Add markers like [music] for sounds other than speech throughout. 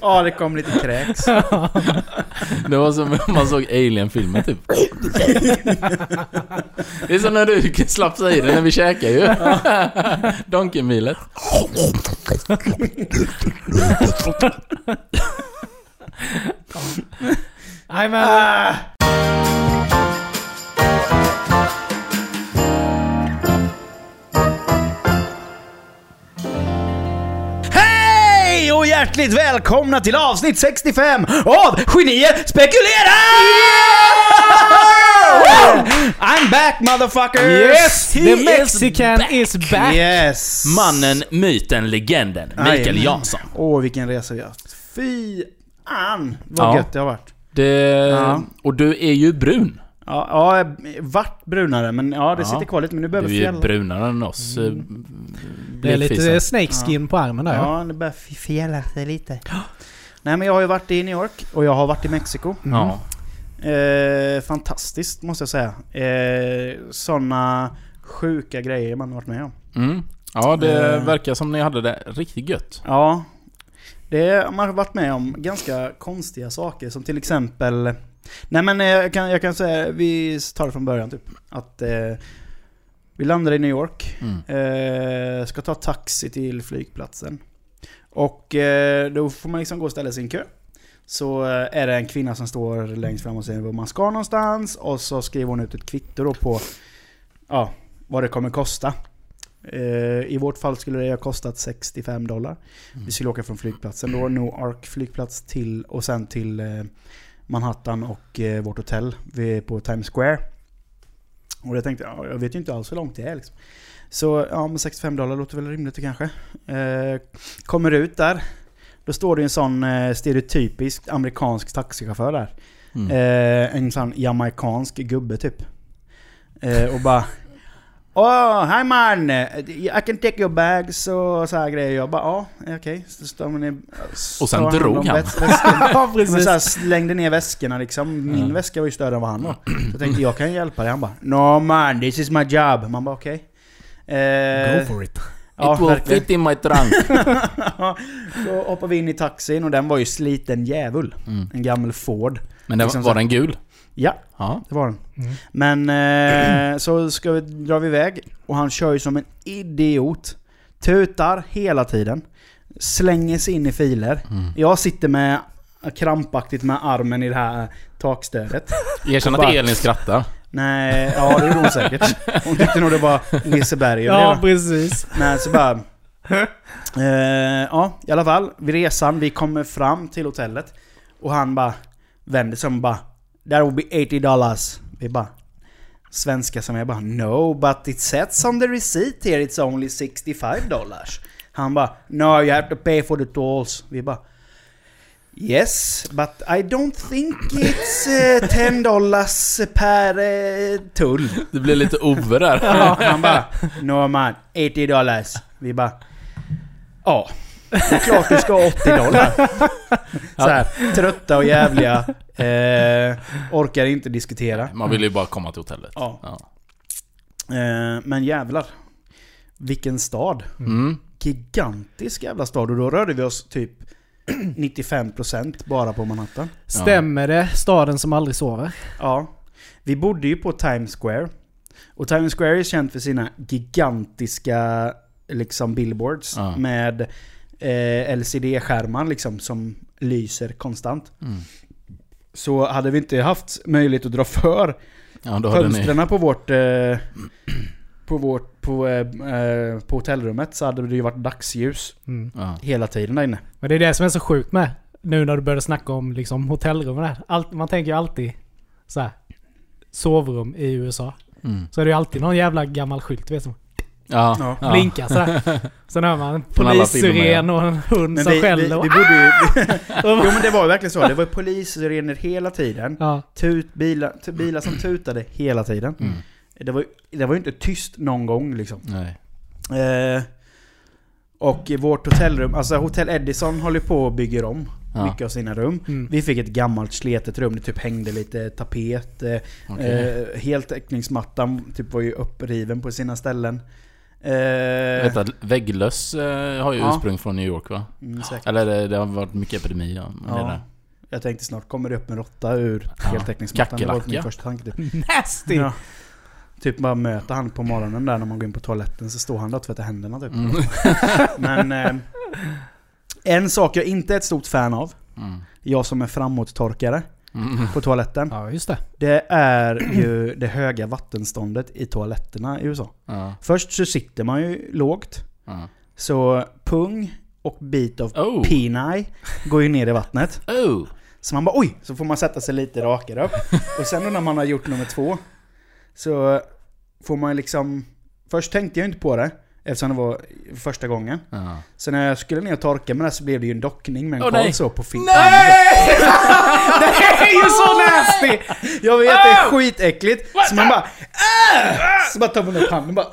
Ja, det kom lite kräks. [laughs] Det var som om man såg Alien-filmen typ. Det är som när du slapsar i det när vi käkar ju. [laughs] Donkeymilet. Nej men... hjärtligt välkomna till avsnitt 65 av Genier spekulerar! I'm back motherfuckers! Yes! The he is Mexican is back! Yes! Mannen, myten, legenden. Mikael. Jansson. Åh, vilken resa vi har haft. Fy an vad Ja. gött det har varit. Det... Ja. Och du är ju brun. Ja, ja, vart brunare, men ja, det Ja. sitter kvar lite. Men nu börjar Du är fjälla. brunare än oss. eh, Det är lite snakeskin på armen där ja. Ja, det börjar f- fjälla sig lite. Nej, men jag har ju varit i New York och jag har varit i Mexiko. Ja. Eh, fantastiskt, måste jag säga. Eh, såna sjuka grejer man har varit med om. Mm. Ja, det Eh. verkar som ni hade det riktigt gött. Ja. Det, man har varit med om ganska konstiga saker som till exempel... Nej men eh, jag kan, jag kan säga, vi tar det från början typ. Att eh, vi landar i New York. Mm. Eh, ska ta taxi till flygplatsen. Och eh, då får man liksom gå och ställa sig i en kö. Så eh, är det en kvinna som står längst fram och säger var man ska någonstans. Och så skriver hon ut ett kvitto då på ja, vad det kommer kosta. Eh, I vårt fall skulle det ha kostat 65 dollar. Vi skulle åka från flygplatsen då, Newark flygplats till och sen till eh, Manhattan och vårt hotell på Times Square. Och jag tänkte, ja, jag vet ju inte alls hur långt det är liksom. Så ja, men 65 dollar låter väl rimligt kanske. Eh, kommer ut där. Då står det en sån eh, stereotypisk amerikansk taxichaufför där. Mm. Eh, en sån jamaicansk gubbe typ. Eh, och bara... Oh, hi man! I can take your bags och så här grejer. Jag bara, ja, okej. Så står man i, Och sen drog han. [laughs] Ja, Men så här precis. slängde ner väskorna liksom. Min Ja. väska var ju större än vad han var. Så jag tänkte, jag kan hjälpa dig. Han bara, No man, this is my job. Man bara, okej. Eh, Go for it. [laughs] ja, It will verkligen. fit in my trunk. [laughs] Så hoppade vi in i taxin och den var ju sliten djävul. Mm. En gammal Ford. Men den, Liksom var så- den gul? Ja, Ja. det var den. Mm. Men eh, så ska vi, drar vi iväg och han kör ju som en idiot. Tutar hela tiden. Slänger sig in i filer. Mm. Jag sitter med krampaktigt med armen i det här takstödet. [laughs] Erkänn att Elin skrattar. Nej, ja det gjorde hon säkert. Hon tyckte nog det var Liseberg Ja, precis. Nej, så bara... [laughs] Eh, ja, i alla fall. Vid resan, vi kommer fram till hotellet. Och han bara vänder sig om och bara That will be 80 dollars. Vi bara... Svenska som jag bara No, but it says on the receipt here it's only 65 dollars. Han bara No, you have to pay for the tolls. Vi bara Yes, but I don't think it's eh, 10 dollars per uh, tull. Det blir lite Ove där. Ja, han bara No man, 80 dollars. Vi bara Ja, det är klart du ska ha 80 dollar. [laughs] Så här, trötta och jävliga. Eh, orkar inte diskutera. Man vill ju bara komma till hotellet. Ja. Ja. Eh, men jävlar. Vilken stad. Mm. Gigantisk jävla stad. Och då rörde vi oss typ [clears throat] 95% bara på Manhattan. Stämmer det? Staden som aldrig sover? Ja. Vi bodde ju på Times Square. Och Times Square är känt för sina gigantiska liksom billboards Ja. med eh, LCD-skärmar liksom som lyser konstant. Mm. Så hade vi inte haft möjlighet att dra för Ja, då hade ni... fönstren på vårt... Eh, på vårt... På, eh, eh, på hotellrummet så hade det ju varit dagsljus Mm. Ja. hela tiden där inne. Men det är det som är så sjukt med. Nu när du började snacka om liksom hotellrum och det här. Allt, man tänker ju alltid så här, sovrum i USA. Mm. Så är det ju alltid någon jävla gammal skylt vet du. Ja. Ja. Blinkar sådär. [laughs] Sen hör man en Från alla polissiren och en hund Men som vi, vi, skäller. vi bodde ju... [laughs] jo men det var verkligen så. Det var polissirener hela tiden. Ja. Tut, bilar, bilar som tutade hela tiden. Mm. Det var, ju- det var ju inte tyst någon gång liksom. Nej. Eh, och i vårt hotellrum, alltså Hotell Edison håller på och bygger om Ja. mycket av sina rum. Mm. Vi fick ett gammalt sletet rum, det typ hängde lite tapet. Eh, Okej. eh, heltäckningsmattan typ var ju uppriven på sina ställen. Eh, att vägglöss eh, har ju Ja. ursprung från New York va? mm. Eller det, det har varit mycket epidemi ja. Jag tänkte snart kommer det upp en råtta ur Ja. heltäckningsmattan. Det var min första tanke. Typ. [laughs] Nasty! Ja. Typ bara möter han på morgonen där när man går in på toaletten så står han där och tvättar händerna typ. Mm. [laughs] Men eh, en sak jag inte är ett stort fan av, Mm. jag som är framåttorkare Mm. på toaletten. Ja, just det. Det är ju det höga vattenståndet i toaletterna i USA. Ja. Först så sitter man ju lågt. Ja. Så pung och bit av Oh! peni går ju ner i vattnet. Oh! Så man bara oj! Så får man sätta sig lite rakare upp. Och sen när man har gjort nummer två så får man liksom... Först tänkte jag inte på det eftersom det var första gången. Ja. Så när jag skulle ner och torka med det så blev det ju en dockning med en Åh, karl så på fingrarna. Nej! [laughs] det är ju så nasty! Jag vet, det är skitäckligt. Så man bara "Ah!" Så bara tar man upp handen bara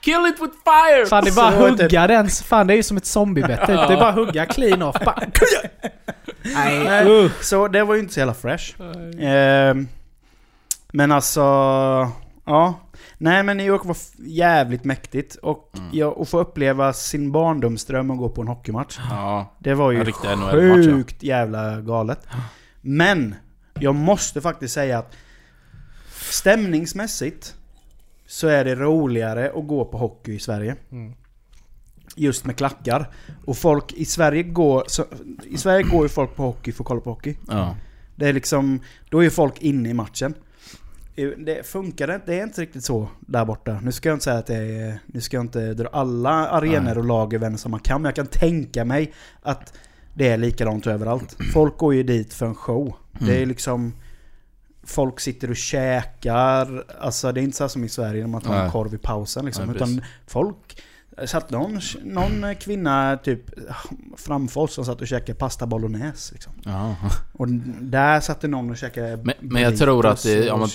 Kill it with fire! Fan det är bara Så typ- hugga den. Fan det är ju som ett zombiebett. Det är bara hugga clean off. Bara. [laughs] Nej, uh. Så det var ju inte så jävla fresh. Ehm, men alltså... Ja. Nej men New York var jävligt mäktigt. Och Mm. ja, att få uppleva sin barndomsdröm och gå på en hockeymatch. Ja. Det var ju NHL-match, ja. sjukt jävla galet. Men jag måste faktiskt säga att stämningsmässigt så är det roligare att gå på hockey i Sverige. Mm. Just med klackar. Och folk i Sverige går... Så, I Sverige går ju folk på hockey för att kolla på hockey. Ja. Det är liksom... Då är ju folk inne i matchen. Det funkar inte, det är inte riktigt så där borta. Nu ska jag inte säga att det är... Nu ska jag inte dra alla arenor och lag över en samma kam. Men jag kan tänka mig att det är likadant överallt. Folk går ju dit för en show. Det är Mm. liksom... Folk sitter och käkar. Alltså det är inte så som i Sverige när man tar en Nej. korv i pausen liksom. Nej, utan folk... Satt någon, någon kvinna typ framför oss som satt och käkade pasta bolognese. Liksom. ja. Och där satt det någon och käkade Men, men jag tror att det, om man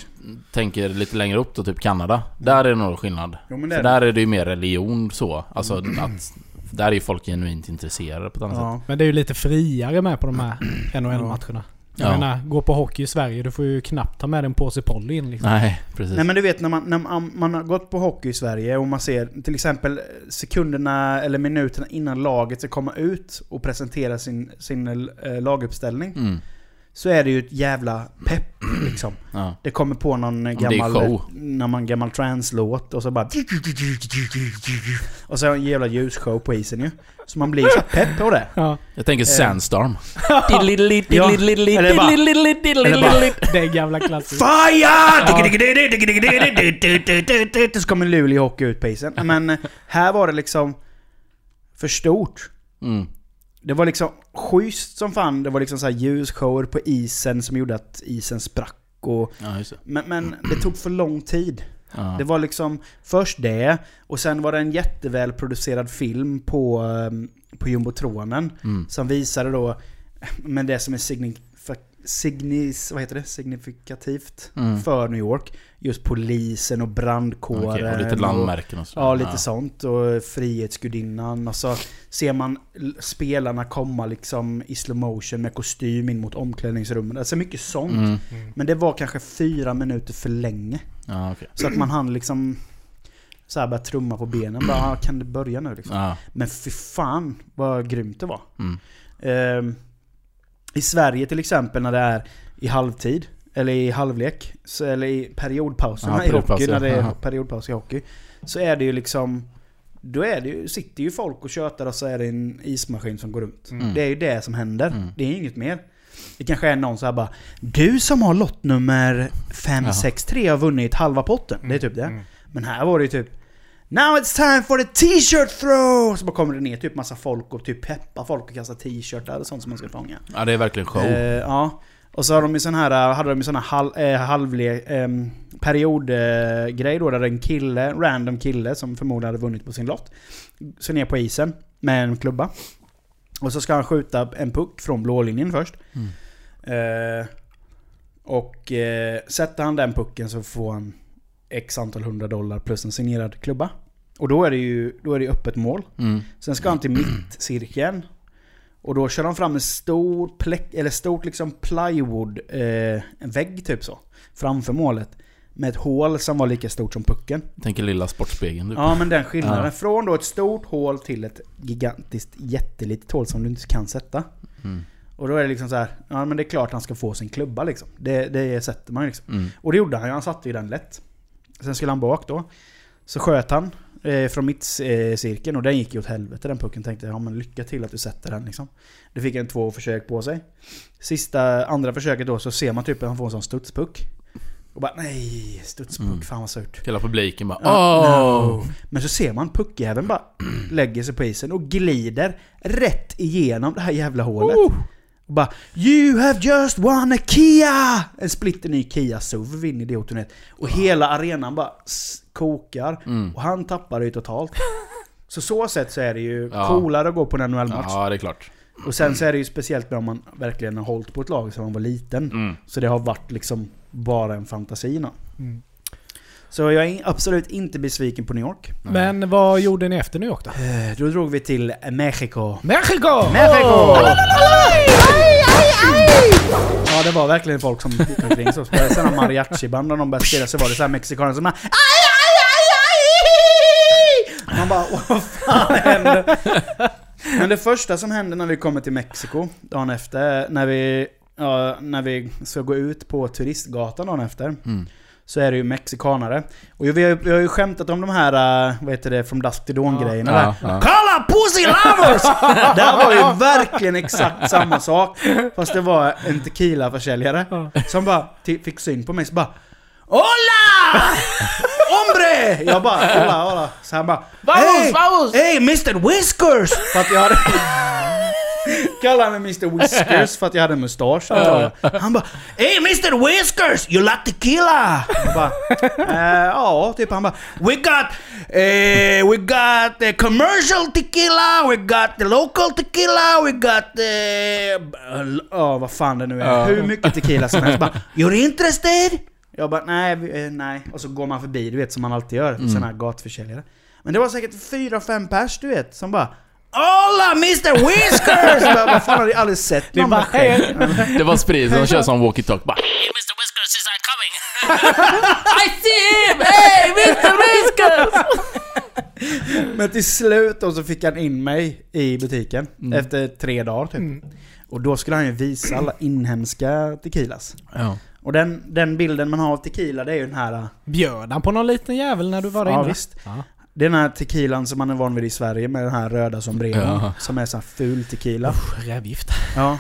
tänker lite längre upp då, typ Kanada. Där är det nog skillnad. Jo, men det För är det. där är det ju mer religion så. Alltså att... Där är ju folk genuint intresserade på ett annat sätt. Ja. Men det är ju lite friare med på de här [clears throat] NHL-matcherna. Jag Ja. menar, gå på hockey i Sverige, du får ju knappt ta med en påse Polly in liksom. Nej, precis. Nej men du vet när man, när man, man har gått på hockey i Sverige och man ser till exempel sekunderna eller minuterna innan laget ska komma ut och presentera sin, sin eh, laguppställning. Mm. Så är det ju ett jävla pepp [clears throat] liksom. Ja. Det kommer på någon det är gammal... man gammal trance-låt och så bara... Och så har en jävla ljusshow på isen ju. Så man blir så pepp på det. [laughs] Ja. Jag tänker Eh. Sandstorm. [laughs] Ja, eller bara- eller bara- Det är gamla klassiker. Fire! [laughs] Så kommer Luleå Hockey ut på isen. Men här var det liksom för stort. Mm. Det var liksom schysst som fan. Det var liksom så här ljusshower på isen som gjorde att isen sprack. Och, Ja, det. men, men det tog för lång tid. Ja. Det var liksom först det, och sen var det en jättevälproducerad film på, ehm, på jumbotronen. Mm. Som visade då, men det som är signif signis, vad heter det? signifikativt Mm. för New York. Just polisen och brandkåren. Okej, och lite landmärken och så. Ja, lite sånt. Och Frihetsgudinnan. Och så ser man spelarna komma liksom i slow motion med kostym in mot omklädningsrummet. Alltså mycket sånt. Mm. Men det var kanske fyra minuter för länge. Ja, okej. Så att man hann liksom så här börja trumma på benen. Bara, ah, kan det börja nu liksom? Ja. Men fy fan vad grymt det var. Mm. Ehm, I Sverige till exempel när det är i halvtid, eller i halvlek, så, eller i periodpauserna Ja, i hockey, ja. när det är [laughs] periodpaus i hockey. Så är det ju liksom, då är det ju, sitter ju folk och tjötar och så är det en ismaskin som går runt. Mm. Det är ju det som händer. Mm. Det är inget mer. Det kanske är någon så här bara Du som har lott nummer 563 har vunnit halva potten. Det är typ det. Mm. Men här var det ju typ Now it's time for the t-shirt throw! Så bara kommer det ner typ massa folk och typ peppar folk och kastar t-shirtar och sånt som man ska fånga. ja, det är verkligen show. Eh, ja. Och så har de ju sån här, hade de ju sån här halv, eh, halvle, eh, periodgrej eh, grej då där en kille, random kille som förmodligen hade vunnit på sin lott. Så ner på isen med en klubba. Och så ska han skjuta en puck från blålinjen först. Mm. Eh, och eh, sätter han den pucken så får han x antal hundra dollar plus en signerad klubba. Och då är det ju då är det öppet mål. Mm. Sen ska han till mittcirkeln. Och då kör de fram en stor pläck, eller stort liksom plywood, eh, en vägg typ så. Framför målet. med ett hål som var lika stort som pucken. Tänker lilla Sportspegeln typ. Ja men den skillnaden. Ja. Från då ett stort hål till ett gigantiskt jättelitet hål som du inte kan sätta. Mm. Och då är det liksom så här, ja men det är klart han ska få sin klubba liksom. Det, det sätter man liksom. Mm. Och det gjorde han ju, han satte ju den lätt. Sen skulle han bak då. Så sköt han eh, från mittcirkeln och den gick ju åt helvete den pucken. Tänkte ja men lycka till att du sätter den liksom. Det fick en två försök på sig. Sista, andra försöket då så ser man typ att han får en sån studspuck. Och bara nej, studspuck, Mm. fan vad surt. Hela publiken bara Ja, åh! no. Men så ser man puckjäveln bara [clears throat] lägger sig på isen och glider rätt igenom det här jävla hålet. Och bara You have just won a Kia! En splitter ny Kia SUV vinner det turnéet. Och hela arenan bara kokar. Mm. Och han tappar det ju totalt. Så så sätt så är det ju Ja. coolare att gå på en NHL-match. Ja, det är klart. Och sen så är det ju speciellt med om man verkligen har hållit på ett lag sedan man var liten. Mm. Så det har varit liksom bara en fantasi. Mm. Så jag är absolut inte besviken på New York. Men vad gjorde ni efter New York då? Eh, Då drog vi till Mexiko. Mexico! Mexiko! Ja, det var verkligen folk som gick omkring så. Spelade sådana mariachi-band när de började spela så var det så här mexikaner som bara aj, aj, aj, aj! Man bara vad fan händer? Men det första som hände när vi kommer till Mexiko dagen efter, när vi, ja, när vi ska gå ut på turistgatan dagen efter. Mm. Så är det ju mexikanare. Och vi har, vi har ju skämtat om de här, äh, vad heter det, From Dusk to Dawn grejerna Ja, där. ja. Kolla pussy lovers! [laughs] det här var ju verkligen exakt samma sak. Fast det var en tequila-försäljare som bara fick syn på mig så bara Hola! Hombre! Jag bara hola hola. Så han bara Vamos, hey, vamos! hey Mr Whiskers! För att jag hade... Kallade mig Mr Whiskers [laughs] för att jag hade mustasch antar jag. Han bara Hey Mr Whiskers! You like tequila? Jag bara eh, Ja, typ han bara We got eh, We got the commercial tequila, we got the local tequila, we got the... Ja, vad fan det nu är. Hur mycket tequila som helst. Bara, You're interested? Jag bara nej, eh, nej. Och så går man förbi, du vet som man alltid gör. Mm. Sådana här gatuförsäljare. Men det var säkert fyra, fem pers du vet, som bara Hola Mr Whiskers! [laughs] Jag bara, vad fan har ni aldrig sett någon bara, skägg? Det var sprit som kör som walkie-talkie bara Mr. Whiskers is I coming? [laughs] I see him! Hey Mr Whiskers! [laughs] Men till slut då så fick han in mig i butiken. Mm. Efter tre dagar typ. Och då skulle han ju visa alla inhemska tequilas. Ja. Och den, den bilden man har av tequila det är ju den här... Bjöd han på någon liten jävel när du var där Ja inne? visst. Ja. Det är den här tequilan som man är van vid i Sverige med den här röda sombreron. Ja. Som är sån här ful tequila. Usch, Rävgift. Ja.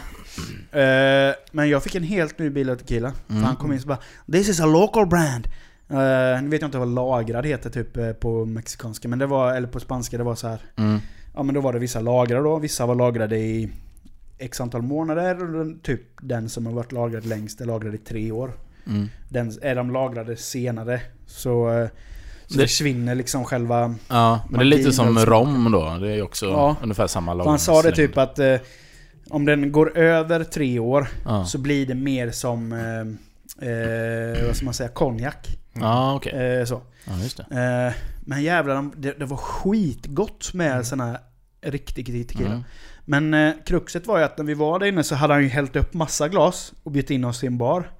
Eh, men jag fick en helt ny bil av tequila. Mm. han kom in och bara This is a local brand. Uh, nu vet jag inte vad lagrad heter typ eh, på mexikanska, men det var, eller på spanska, det var så här. Mm. Ja men då var det vissa lagrar då, vissa var lagrade i X antal månader och den, typ den som har varit lagrad längst är lagrad i tre år. Mm. Den, är de lagrade senare så, så Det- försvinner liksom själva... Ja, men det är lite som rom då. Det är ju också Ja. ungefär samma lag. Han sa det typ att eh, om den går över tre år Ja, så blir det mer som, eh, eh, vad ska man säga, konjak. ja okej. Eh, så. Ja, just det. Eh, men jävlar, de- det, det var skitgott med sån här riktig tequila. Mm. Men eh, kruxet var ju att när vi var där inne så hade han ju hällt upp massa glas och bjudit in oss till en bar.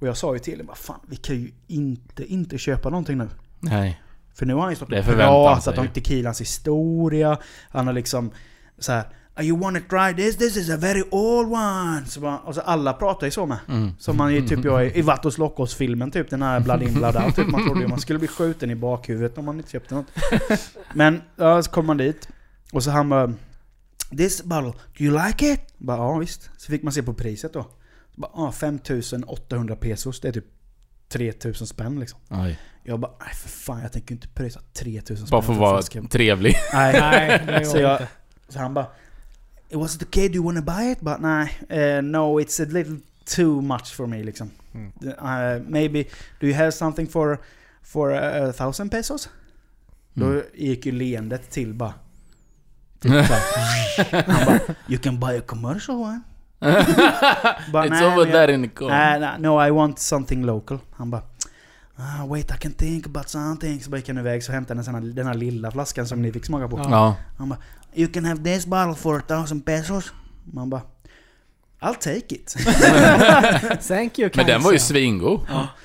Och jag sa ju till honom, vad fan vi kan ju inte, inte köpa någonting nu. Nej. För nu har han ju stått och pratat om tequilans historia. Han har liksom så här. "Oh, You wanna try this? This is a very old one. Så bara, och så alla pratar ju så med. Mm. Som man ju typ gör i, Vatos Locos-filmen typ. Den här Blood in Blood out. Typ. Man trodde ju man skulle bli skjuten i bakhuvudet om man inte köpte något. Men ja, så kom man dit. Och så han bara This bottle, do you like it? Bara, ja visst. Så fick man se på priset då. Bara, ah, 5800 pesos. Det är typ 3000 spänn liksom. Oj. Jag bara, nej för fan jag tänker inte pröjsa 3000 spänn Bara för att vara flaska." trevlig. [laughs] Nej. Nej, det [laughs] Så var jag-. Så han bara It was it okay, do you wanna buy it? But nej, eh, no it's a little too much for me liksom. Mm. Uh, maybe, do you have something for, for a thousand pesos? Mm. Då gick ju leendet till bara. Typ [laughs] han bara, you can buy a commercial one. [laughs] Bara, It's "Nej, over jag- there in the corner. Nej, nej, no I want something local. Han bara ah, Wait I can think about something. Så bara gick han iväg så hämtade han den den här lilla flaskan som ni fick smaka på. Ja. Ja. Han bara You can have this bottle for a thousand pesos. Man bara I'll take it. [laughs] Thank you Men den var ju svingod.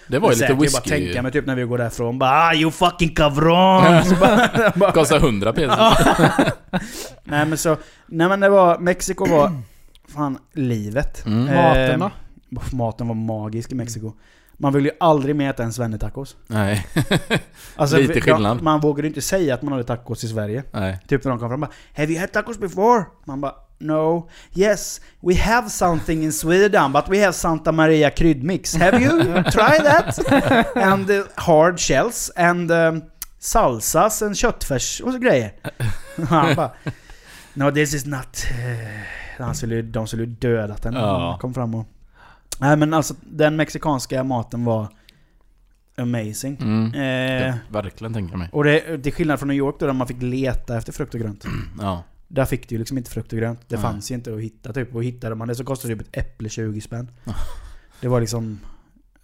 Det var ju lite Jag kan bara tänka whisky. mig typ när vi går därifrån bara ah, you fucking bara, [laughs] Kostar 100 pesos. nej men så, nej men det var, Mexiko var fan livet. Mm. Eh, Maten då? Maten var magisk i Mexiko. Man vill ju aldrig mer äta en svennetacos. Nej. [laughs] Alltså, Lite skillnad. Ja, man vågar ju inte säga att man hade tacos i Sverige. Nej. Typ när de kom fram bara Have you had tacos before? Man bara No. Yes, we have something in Sweden but we have Santa Maria kryddmix. Have you [laughs] tried that? and uh, hard shells and um, salsas and köttfärs och så grejer. [laughs] Han bara No this is not... Uh, han skulle, ju- de skulle ju dödat den Ja. kom fram och... Nej men alltså den mexikanska maten var amazing. Mm. Eh, Jag verkligen tänka mig. och det, till skillnad från New York då, där man fick leta efter frukt och grönt. [clears throat] Ja. Där fick du ju liksom inte frukt och grönt. Det Nej. fanns ju inte att hitta typ. Och hittade man det så kostade typ ett äpple 20 spänn. [laughs] Det var liksom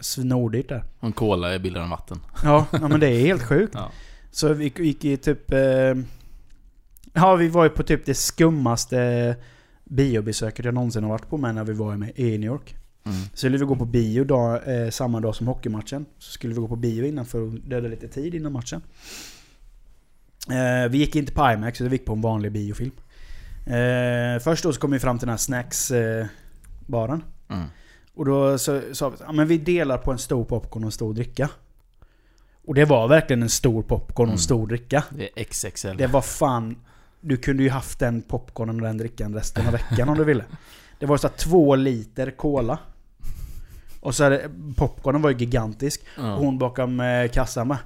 snordyrt där. En cola är billigare än vatten. Ja, ja men det är helt sjukt. [laughs] Ja. Så vi gick i typ... Eh, ja, vi var ju på typ det skummaste biobesöket jag någonsin har varit på med när vi var med i New York. Mm. Så skulle vi gå på bio dag, eh, samma dag som hockeymatchen. Så skulle vi gå på bio innan för att döda lite tid innan matchen. Eh, vi gick inte på IMAX, utan vi gick på en vanlig biofilm. Eh, först då så kom vi fram till den här snacks-baren. Mm. Och då så sa vi ja, men vi delar på en stor popcorn och en stor dricka. Och det var verkligen en stor popcorn och en Mm. stor dricka. Det är XXL. Det var fan... Du kunde ju haft den popcornen och den drickan resten av veckan om du ville. Det var så här två liter cola. Och så är det, popcornen var ju gigantisk. Ja. Och hon bakom eh, kassan bara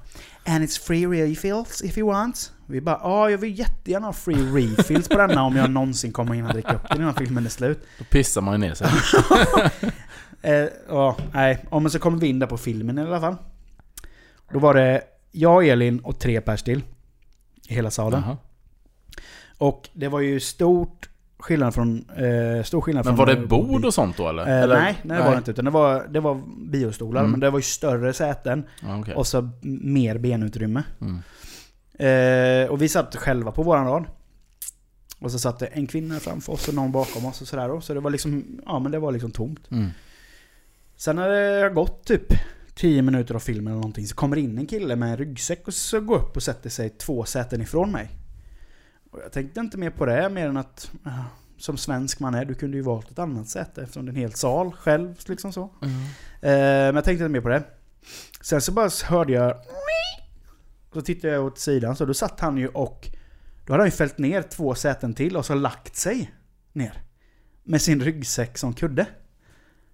And it's free refills if you want. Vi bara ja, jag vill jättegärna ha free refills på denna om jag någonsin kommer hinna dricka upp den innan filmen är slut. Då pissar man ju ner sig. [laughs] Eh, ja, nej. Ja, men så kom vi in där på filmen i alla fall. Då var det jag, Elin och tre pers till. I hela salen. Jaha. Och det var ju stort skillnad från... Eh, stor skillnad Men från... var det bord och sånt då eller? Eh, eller? nej, nej, det var det inte. Utan det var, det var biostolar, Mm. men det var ju större säten. Okej. Och så mer benutrymme. Mm. Eh, och vi satt själva på våran rad. Och så satt det en kvinna framför oss och någon bakom oss och sådär. Så det var liksom, ja men det var liksom tomt. Mm. Sen när det har gått typ 10 minuter av filmen eller någonting så kommer in en kille med en ryggsäck och så går upp och sätter sig två säten ifrån mig. Och jag tänkte inte mer på det mer än att som svensk man är, du kunde ju valt ett annat säte eftersom det är en hel sal själv liksom så. Mm. Eh, men jag tänkte inte mer på det. Sen så bara hörde jag... Så tittade jag åt sidan så då satt han ju och... Då hade han ju fällt ner två säten till och så lagt sig ner. Med sin ryggsäck som kudde.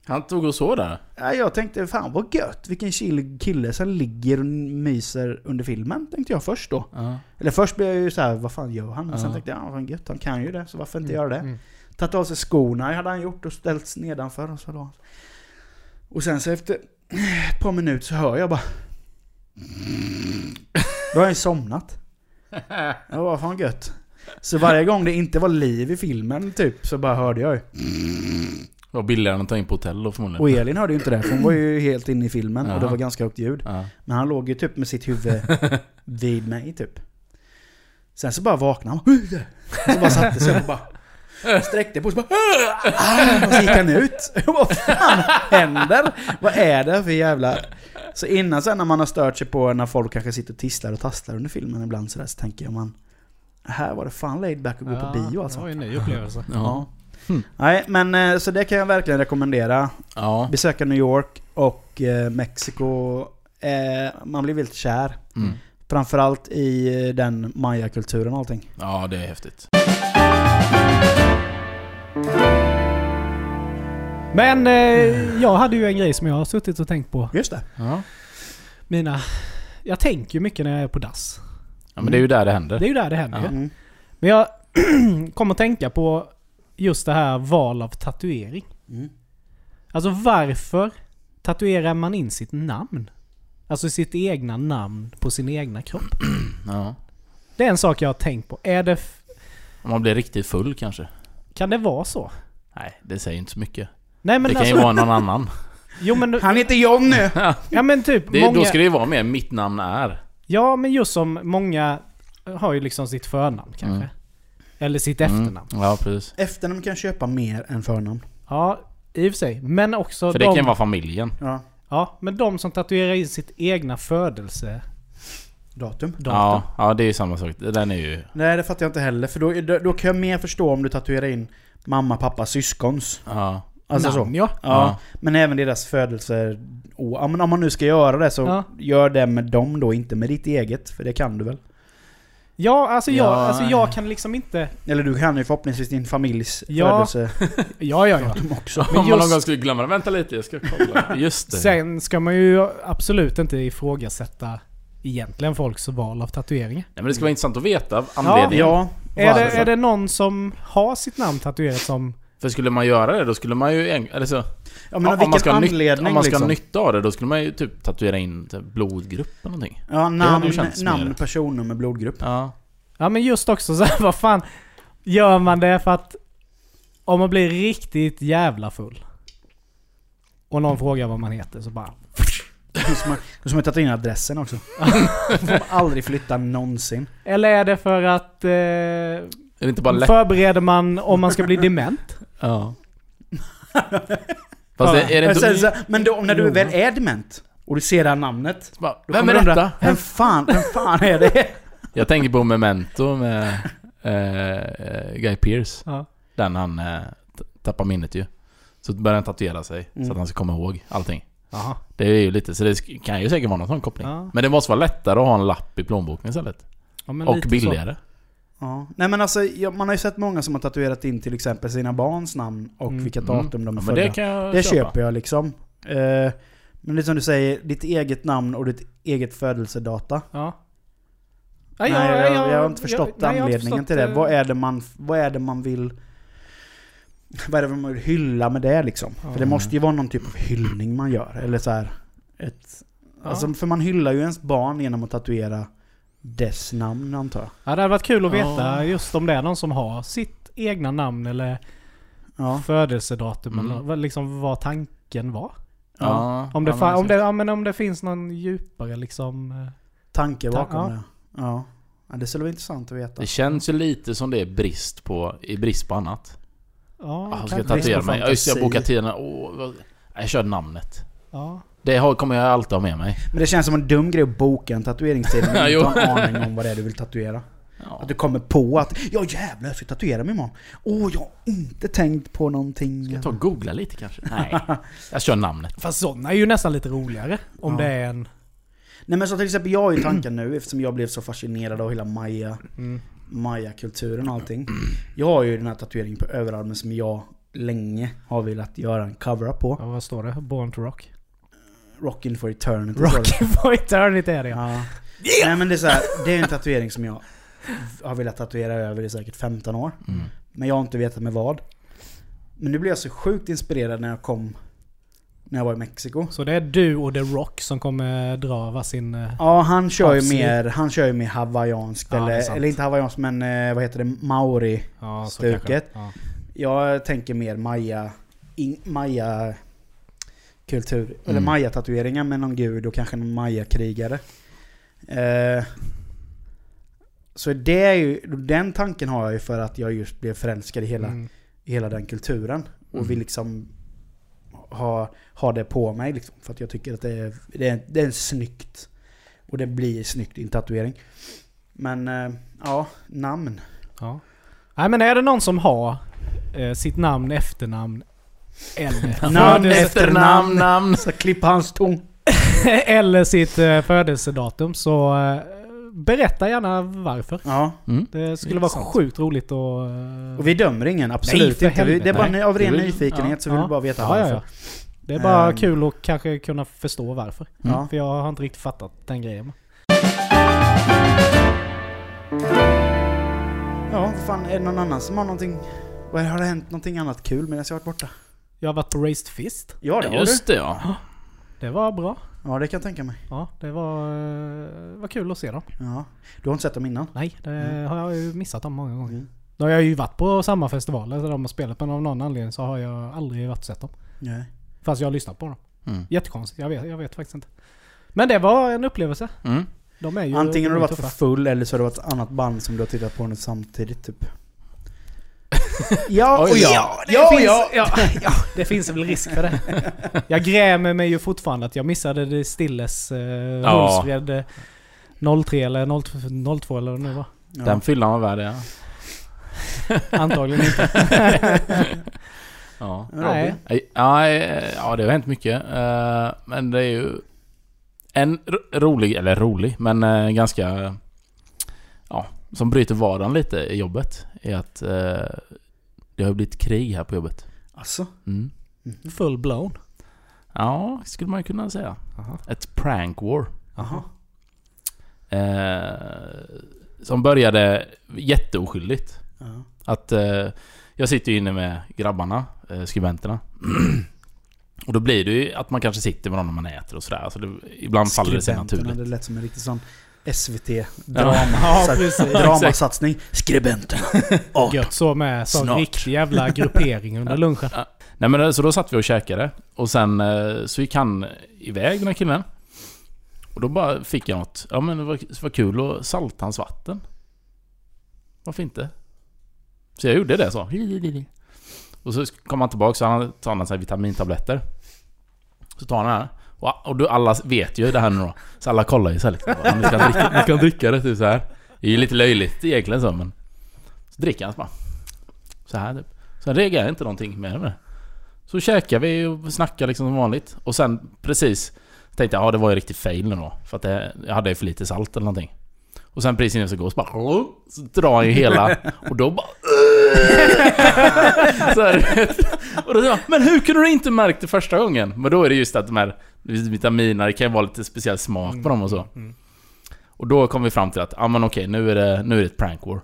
Han tog och så där? Ja, jag tänkte fan vad gött, vilken chill kille som ligger och myser under filmen, tänkte jag först då. Ja. Eller först blev jag ju så här, vad fan gör han? Men sen Ja. tänkte jag, ja vad gött, han kan ju det, så varför inte Mm, göra det? mm. Tagit av sig skorna hade han gjort och ställts nedanför och så då. Och sen så efter ett par minuter så hör jag bara... Då har jag ju somnat. [laughs] Det var fan gött. Så varje gång det inte var liv i filmen typ så bara hörde jag ju. Det var billigare än att ta in på hotell då förmodligen. Och Elin hörde ju inte det för hon var ju helt inne i filmen och det Ja. var ganska högt ljud. Ja. Men han låg ju typ med sitt huvud [laughs] vid mig typ. Sen så bara vaknade han. Och så bara satte sig och bara sträckte på sig och bara Och så gick han ut. Vad fan händer? Vad är det för jävla... Så innan sen när man har stört sig på när folk kanske sitter och tisslar och tasslar under filmen ibland sådär så tänker jag man... Här var det fan laid back att gå på bio Det alltså. var ju en ny upplevelse. Ja. Ja. Nej men eh, så det kan jag verkligen rekommendera. Ja. Besöka New York och eh, Mexiko. Eh, man blir väldigt kär. Mm. Framförallt i den maya-kulturen och allting. ja, det är häftigt. Men eh, jag hade ju en grej som jag har suttit och tänkt på. Just det. Ja. Mina... Jag tänker ju mycket när jag är på dass. ja, men det är ju där det händer. Det är ju där det händer ju. Mm. Men jag [clears throat] kom att tänka på just det här val av tatuering. Mm. Alltså varför tatuerar man in sitt namn? Alltså sitt egna namn på sin egna kropp. [clears throat] Ja. Det är en sak jag har tänkt på. Är det... Om man blir riktigt full kanske. Kan det vara så? Nej, det säger inte så mycket. Nej men det kan alltså... ju vara någon annan. [laughs] Jo men... Han heter Jonny! [laughs] Ja men typ Det, många... Då ska det ju vara mer mitt namn är. Ja men just som många har ju liksom sitt förnamn kanske. Mm. Eller sitt efternamn. Mm. Ja, precis. Efternamn kan köpa mer än förnamn. Ja, i och för sig. Men också För det de... kan vara familjen. Ja. Ja, men de som tatuerar in sitt egna födelse... Datum. Ja, ja, det är ju samma sak. Den är ju... Nej, det fattar jag inte heller. För då, då, då kan jag mer förstå om du tatuerar in mamma, pappa, syskons. Ja. Alltså namn, så. ja. Ja, Ja. men även deras födelser. Men om man nu ska göra det så Ja. gör det med dem då, inte med ditt eget. För det kan du väl? Ja, alltså jag, Ja. alltså jag kan liksom inte... Eller du kan ju förhoppningsvis din familjs Ja. födelse [laughs] Ja, ja, ja. också. Men Om man någon gång skulle glömma det. Vänta lite, jag ska kolla. [laughs] Just det. Sen ska man ju absolut inte ifrågasätta egentligen folks val av tatueringar. Nej, men det ska vara intressant att veta anledningen. Ja, Är det, är det någon som har sitt namn tatuerat som... För skulle man göra det, då skulle man ju... Eller så, Ja men om man ska anledning Om man ska liksom? nytta av det, då skulle man ju typ tatuera in typ, blodgrupp eller någonting. Ja, namn, namn mer- personnummer, blodgrupp. Ja. Ja men just också så här, [laughs] vad fan. Gör man det för att... Om man blir riktigt jävla full. Och någon frågar vad man heter så bara... Då ska man, då ska man ta in adressen också. [laughs] får man aldrig flytta någonsin. Eller är det för att... Eh, Är det inte bara lätt? förbereder man om man ska bli dement? Ja. [laughs] Fast det, är det Men, sen, inte... så, men då, när du väl är dement och du ser det här namnet. Bara, Då Vem kommer är du undra, detta? Vem fan, vem fan är det? [laughs] Jag tänker på Memento med eh, Guy Pearce. Ja. Den han eh, tappar minnet ju. Så börjar han tatuera sig Mm. så att han ska komma ihåg allting. Jaha. Det är ju lite, så det kan ju säkert vara någon sån koppling. Ja. Men det måste vara lättare att ha en lapp i plånboken istället. Ja, Och lite så. Ja. Nej men alltså, ja, man har ju sett många som har tatuerat in till exempel sina barns namn och Mm. vilka Mm. datum de är Ja, födda. det kan jag Det köpa. köper jag liksom. Eh, men det är som du säger, ditt eget namn och ditt eget födelsedata. Ja. Nej, jag, jag, har inte förstått nej, jag anledningen förstått, till det. eh, Vad är det man, vad är det man vill... Vad är det man vill hylla med det liksom? Ja. För det måste ju vara någon typ av hyllning man gör. Eller så här, ett... Alltså, för man hyllar ju ens barn genom att tatuera dess namn antar jag. Ja, det hade varit kul att veta Ja. just om det är någon som har sitt egna namn eller Ja. födelsedatum Mm. eller vad- liksom vad tanken var. Ja, Om det, ja, fa- men om, det, ja, men om det finns någon djupare liksom... eh, Tanke Ta- bakom ja. det. Ja. ja. Det skulle vara intressant att veta. Det känns ju lite som det är brist på, i brist på annat. Ja, Ah, jag ska kanske. tatuera mig. Ja, just jag bokar tiden. Nej, jag kör namnet. Ja. Det har, kommer jag alltid ha med mig. Men det känns som en dum grej att boka en tatueringstid om [laughs] du inte har en aning om vad det är du vill tatuera. Ja. Att du kommer på att ja jävlar jag ska tatuera mig imorgon. Åh jag har inte tänkt på någonting. Ska jag ta och googla lite kanske? [laughs] Nej. Jag kör namnet. Fast sådana är ju nästan lite roligare. Om Ja. det är en... Nej men så till exempel jag har ju tanken nu eftersom jag blev så fascinerad av hela maya, Mm. maya-kulturen och allting. Jag har ju den här tatueringen på överarmen som jag länge har velat göra en cover på. Ja, vad står det? Born to rock? Rockin' for eternity står det. Rock for eternity är det ja. Ja. Nej men det är så här, det är en tatuering som jag har velat tatuera över i säkert 15 år. Mm. Men jag har inte vetat med vad. Men nu blev jag så sjukt inspirerad när jag kom... När jag var i Mexiko. Så det är du och The Rock som kommer dra varsin... eh, Ja, han kör ju Absolut. mer, han kör ju mer hawaiianskt. Ja, eller, eller inte hawaiianskt men eh, vad heter det? Maori. Ja. Ja. Jag tänker mer maya... In, maya kultur. Eller Mm. maya-tatueringar med någon gud och kanske någon maya-krigare. Eh, så det är ju, den tanken har jag ju för att jag just blev förälskad i hela, Mm. i hela den kulturen. Och Mm. vill liksom ha, ha det på mig liksom. För att jag tycker att det är, det är, det är snyggt. Och det blir snyggt i en tatuering. Men eh, ja, namn. Ja. Nej men är det någon som har eh, sitt namn, efternamn eller, Namn, födelse- efternamn. namn. [laughs] Så klippa hans ton. eller sitt eh, födelsedatum så eh, berätta gärna varför. Ja. Mm. Det skulle vara Intressant. sjukt roligt att... eh, Och vi dömer ingen, absolut för inte. Vi- Det är bara av ren Vi vill- nyfikenhet så vill vi bara veta ja, ja, varför. ja. Det är bara Ehm. kul att kanske kunna förstå varför. Ja. För jag har inte riktigt fattat den grejen. Ja, fan, är det någon annan som har någonting... Vad Har det hänt någonting annat kul medan jag har varit borta? Jag har varit på Raised Fist. Ja, det har du. Just det ja. Det var bra. Ja, det kan jag tänka mig. Ja, det var, eh, var kul att se dem. Ja. Du har inte sett dem innan? Nej, det Mm. har jag ju missat dem många gånger. Mm. Då har jag ju varit på samma festivaler där de har spelat men av någon anledning så har jag aldrig varit och sett dem. Nej. Fast jag har lyssnat på dem. Mm. Jättekonstigt, jag vet, jag vet faktiskt inte. Men det var en upplevelse. Mm. De är ju Antingen har du varit för tuffa. full eller så har det varit ett annat band som du har tittat på nu samtidigt typ. Ja, och ja. ja, det Ja, finns... ja, ja, [laughs] ja, det finns väl risk för det. [laughs] Jag grämer mig ju fortfarande att jag missade det Stilles eh, Ja. Hultsfred eh, 03 eller 02, 02 eller vad det nu var. Ja. Den fyllan var värd det, ja. [laughs] Antagligen inte. ja. Nej. Ja, ja, det har hänt mycket. Eh, Men det är ju en ro- rolig, eller rolig, men eh, ganska... Ja, som bryter vardagen lite i jobbet. Är att det har blivit krig här på jobbet. Alltså? Mm. Full blown. Ja, skulle man kunna säga. Aha. Ett prank war. Jaha. Eh, som började jätteoskyldigt. Ja. Att eh, jag sitter ju inne med grabbarna, eh, skribenterna. [clears throat] och då blir det ju att man kanske sitter med någon när man äter och sådär. Alltså det, ibland faller det sig naturligt. Det lät som en riktig sån SVT-drama. Ja, precis. Dramasatsning. Skribenterna. [laughs] Och Gött så med sån Snart. riktig jävla gruppering under [laughs] lunchen. Nej men så då satt vi och käkade. Och sen eh, så gick han iväg den här killen. Och då bara fick jag något. Ja men det var, det var kul att salta hans vatten. Varför inte? Så jag gjorde det så. Och så kom han tillbaka så han tar han vitamintabletter. Så tar han det här. Och, och du, alla vet ju det här nu då. Så alla kollar ju så här lite. "Ja, Ni ska dricka, ni ska dricka det typ så här. Det är ju lite löjligt egentligen så men... Så dricker han så bara. Så här typ. Sen reagerar jag inte någonting mer med det. Så käkar vi och snackar liksom som vanligt. Och sen precis tänkte jag ja det var ju riktigt fail nu då. För att det, jag hade ju för lite salt eller någonting. Och sen precis innan jag ska gå så bara... Så drar han ju hela... Och då bara... [laughs] så här, och då sa jag, men hur kunde du inte märkt det första gången? Men då är det just att de här vitaminerna, det kan ju vara lite speciell smak på dem och så. Mm. Och då kom vi fram till att, ja men okej, nu är det, nu är det ett prank war.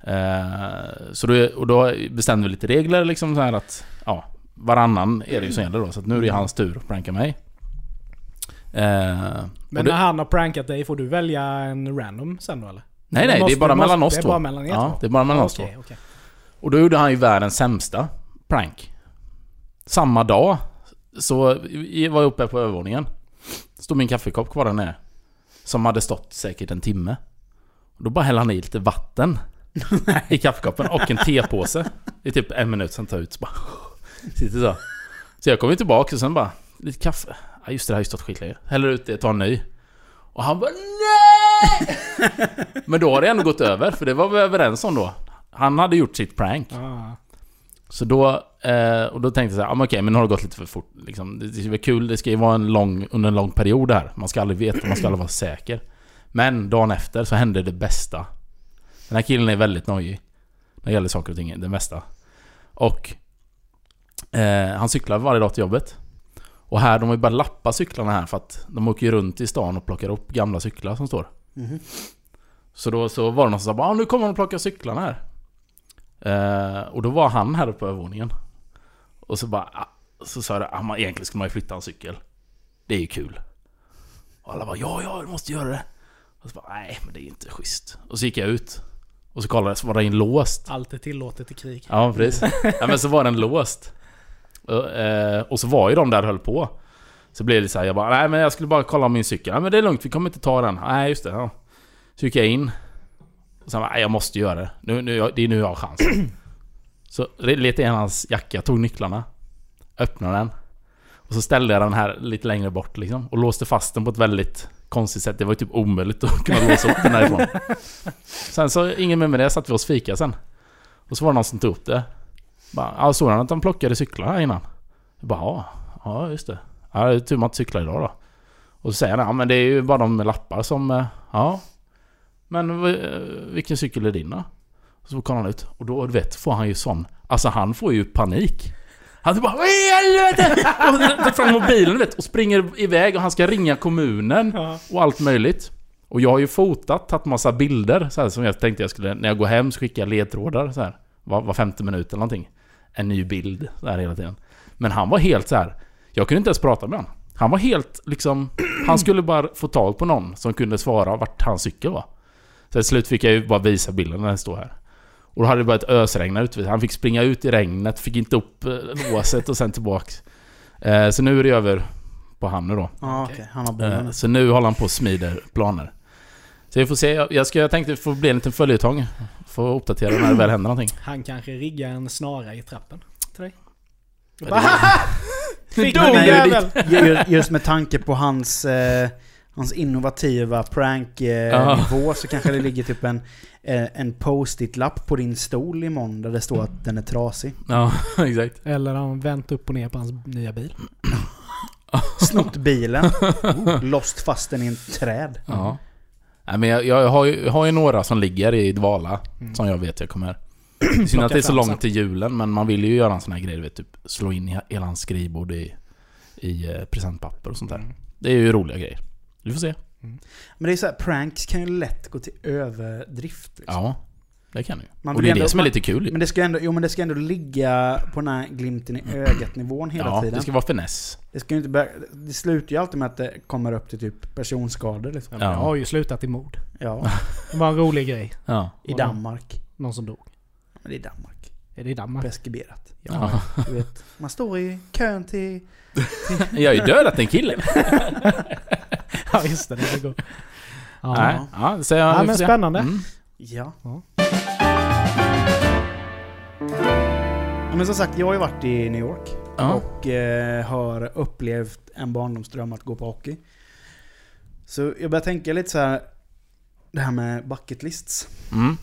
Eh, så då, och då bestämde vi lite regler liksom så här att, ja, varannan är det ju som gäller då. Så nu är det ju hans tur att pranka mig. Eh, Men och det, när han har prankat dig, får du välja en random sen då eller? nej Det nej, det är bara det mellan oss det är två. bara mellan er Ja, två? det är bara mellan oss två. Och då gjorde han ju världens sämsta prank. Samma dag så var jag uppe på övervåningen. Stod min kaffekopp kvar där nere. Som hade stått säkert en timme. Då bara hällde han i lite vatten. I kaffekoppen och en tepåse. Är typ en minut sen tar ut så bara... Sitter så. Så jag kommer tillbaka och sen bara... Lite kaffe. Ja just det, det har ju stått skitlänge. Häller ut det, tar en ny. Och han bara NEJ! [laughs] Men då har det ändå gått över, för det var vi överens om då. Han hade gjort sitt prank. Ah. Så då, eh, och då tänkte jag så här, ah, men okej, men nu har det gått lite för fort. Liksom. Det, är väl kul, det ska ju vara en lång, under en lång period här. Man ska aldrig veta, man ska aldrig vara säker. Men dagen efter så hände det bästa. Den här killen är väldigt nojig. När det gäller saker och ting, det mesta. Och eh, han cyklar varje dag till jobbet. Och här, de har ju bara lappa cyklarna här för att de åker ju runt i stan och plockar upp gamla cyklar som står. Mhm. Så då så var det någon som sa ah, nu kommer de och plockar cyklarna här. Eh, och då var han här uppe på övervåningen. Och så bara, ah, så sa jag ah, man, egentligen skulle man ju flytta en cykel. Det är ju kul. Och alla bara, ja, ja, du måste göra det. Och så bara, nej, men det är inte schysst. Och så gick jag ut. Och så kollade jag, så var den låst. Allt är tillåtet i krig. Ja, precis. Ja, men så var den låst. Och, eh, och så var ju de där och höll på. Så blev det så här, jag bara, nej men jag skulle bara kolla om min cykel. Nej men det är lugnt, vi kommer inte ta den. Nej just det, ja. Så gick jag in. Och sen bara, nej jag måste göra det. Nu, nu, det är nu jag har chansen. Så letade jag i hans jacka, tog nycklarna. Öppnade den. Och så ställde jag den här lite längre bort liksom. Och låste fast den på ett väldigt konstigt sätt. Det var ju typ omöjligt att [laughs] kunna låsa upp den härifrån. Sen så, ingen mer med det, satt vi oss fika sen. Och så var det någon som tog upp det. Bara, ja, såg han att de plockade cyklar här innan? Jag bara, ja, ja just det. Ja, det är tur man inte cyklar idag då. Och så säger han, ja men det är ju bara de med lappar som, eh, ja. Men eh, vilken cykel är din då? Så kollar han ut. Och då, du vet, får han ju sån, alltså han får ju panik. Han bara Vad i helvete! Och tar fram mobilen du vet och springer iväg och han ska ringa kommunen Ja. och allt möjligt. Och jag har ju fotat, tagit massa bilder så här, som jag tänkte jag skulle, när jag går hem jag ledtrådar så här. Var, var femte minut eller någonting. En ny bild så här hela tiden. Men han var helt så här. Jag kunde inte ens prata med honom. Han var helt liksom... Han skulle bara få tag på någon som kunde svara vart hans cykel var. Så till slut fick jag ju bara visa bilden när den står här. Och då hade det börjat ösregna ute. Han fick springa ut i regnet, fick inte upp eh, låset och sen tillbaks. Eh, så nu är det över på han nu då. Ja, okej. Han har Eh. Så nu håller han på och smider planer. Så vi får se. Jag, ska, jag tänkte få bli en liten följetong. Få uppdatera när det väl händer någonting. [clears throat] Han kanske riggar en snara i trappen till dig. Ja, Bara, [laughs] Fick Men du nej, jävel! ju- Just med tanke på hans, eh, hans innovativa prank-nivå så kanske det ligger typ en, eh, en post-it-lapp på din stol imorgon där det står att den är trasig. Ja, [laughs] exakt. Eller har han vänt upp och ner på hans nya bil. Snott bilen. Oh, lost fast den i en träd. Ja. Nej, men jag, jag, har ju, jag har ju några som ligger i dvala. Mm. Som jag vet jag kommer... [clears throat] Synd att det är så långt till julen, men man vill ju göra en sån här grej. du Vet, typ slå in i hela hans skrivbord i, i eh, presentpapper och sånt där. Mm. Det är ju roliga grejer. Du får se. Men det är så här, pranks kan ju lätt gå till överdrift. Liksom. Ja, det kan du ju. Man Och det är ändå- det som är lite kul. Men det ska ändå, jo men det ska ändå ligga på den här glimten i ögat-nivån hela Ja, tiden. det ska vara finess. Det ska inte börja, Det slutar ju alltid med att det kommer upp till typ personskador liksom. Ja, Ja. Det har ju slutat i mord. Ja, [laughs] Det var en rolig grej. Ja. i Danmark. Någon som dog. Men det är Danmark. Är det i Danmark? Preskriberat. Ja. Du vet, man står i kön till... [laughs] Jag har ju dödat en kille. [laughs] [laughs] Ja just det, det går. Ja. Nej, ja, så jag, Ja, men spännande. Mm. Ja. Ja. Men som sagt, jag har ju varit i New York. Ja. Och eh, har upplevt en barndomsdröm att gå på hockey. Så jag börjar tänka lite så här. Det här med bucket lists. Mm.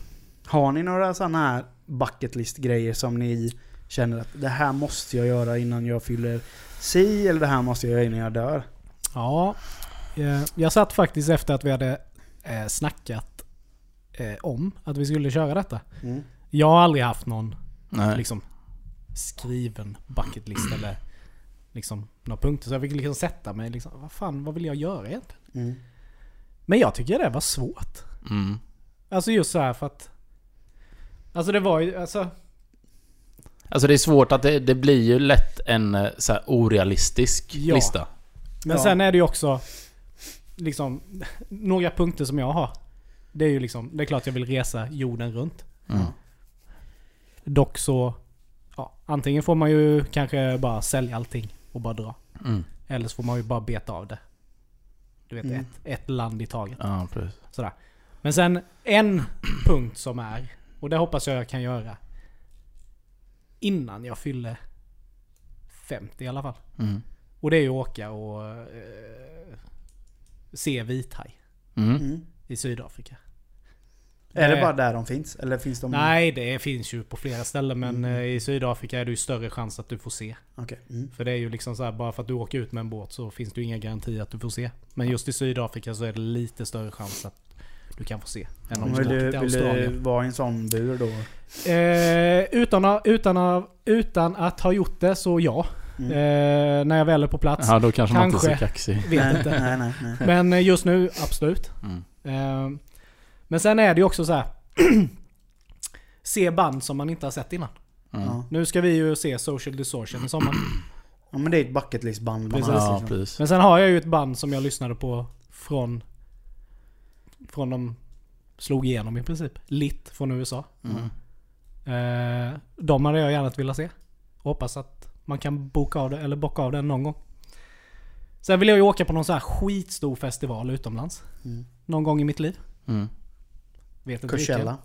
Har ni några sådana här bucket list grejer som ni känner att det här måste jag göra innan jag fyller si eller det här måste jag göra innan jag dör? Ja, jag satt faktiskt efter att vi hade eh, snackat eh, om att vi skulle köra detta. Mm. Jag har aldrig haft någon liksom skriven bucket list eller liksom några punkter. Så jag fick liksom sätta mig liksom, vad fan, vad vill jag göra egentligen? Mm. Men jag tycker det var svårt. Mm. Alltså just så här för att... Alltså det var ju, alltså... Alltså det är svårt att det, det blir ju lätt en eh, så här orealistisk Ja. lista. Men Ja. sen är det ju också liksom några punkter som jag har. Det är ju liksom, det är klart jag vill resa jorden runt. Mm. Dock så, ja, antingen får man ju kanske bara sälja allting och bara dra. Mm. Eller så får man ju bara beta av det. Du vet, Mm. ett, ett land i taget. Ja, precis. Sådär. Men sen en punkt som är, och det hoppas jag jag kan göra. Innan jag fyller 50 i alla fall. Mm. Och det är ju att åka och eh, se vithaj Mm. Mm. i Sydafrika. Är det Eh, bara där de finns? Eller finns de... Nej, det finns ju på flera ställen men Mm. eh, i Sydafrika är det ju större chans att du får se. Okej. Mm. För det är ju liksom så här, bara för att du åker ut med en båt så finns det ju inga garantier att du får se. Men just i Sydafrika så är det lite större chans att du kan få se. Än om du Vill du, vill du vara i en sån bur då? Eh, utan, utan, utan att ha gjort det så ja. Mm. Eh, när jag väl är på plats. Ja, då kanske, man inte är så Kanske. kaxig. [laughs] Vet inte. nej, nej, nej. Men eh, just nu, absolut. Mm. Eh, men sen är det ju också så här. [clears throat] se band som man inte har sett innan. Mm. Ja. Nu ska vi ju se Social Distortion i sommar. [clears throat] ja men det är ett bucket list band man Precis. har. Ja, liksom. precis. Men sen har jag ju ett band som jag lyssnade på från... Från de slog igenom i princip. Lit från USA. Mm. Eh, de hade jag gärna velat se. Hoppas att man kan boka av det, eller bocka av den någon gång. Sen vill jag ju åka på någon så här skitstor festival utomlands. Mm. Någon gång i mitt liv. Mm. Vet inte vilken. Coachella.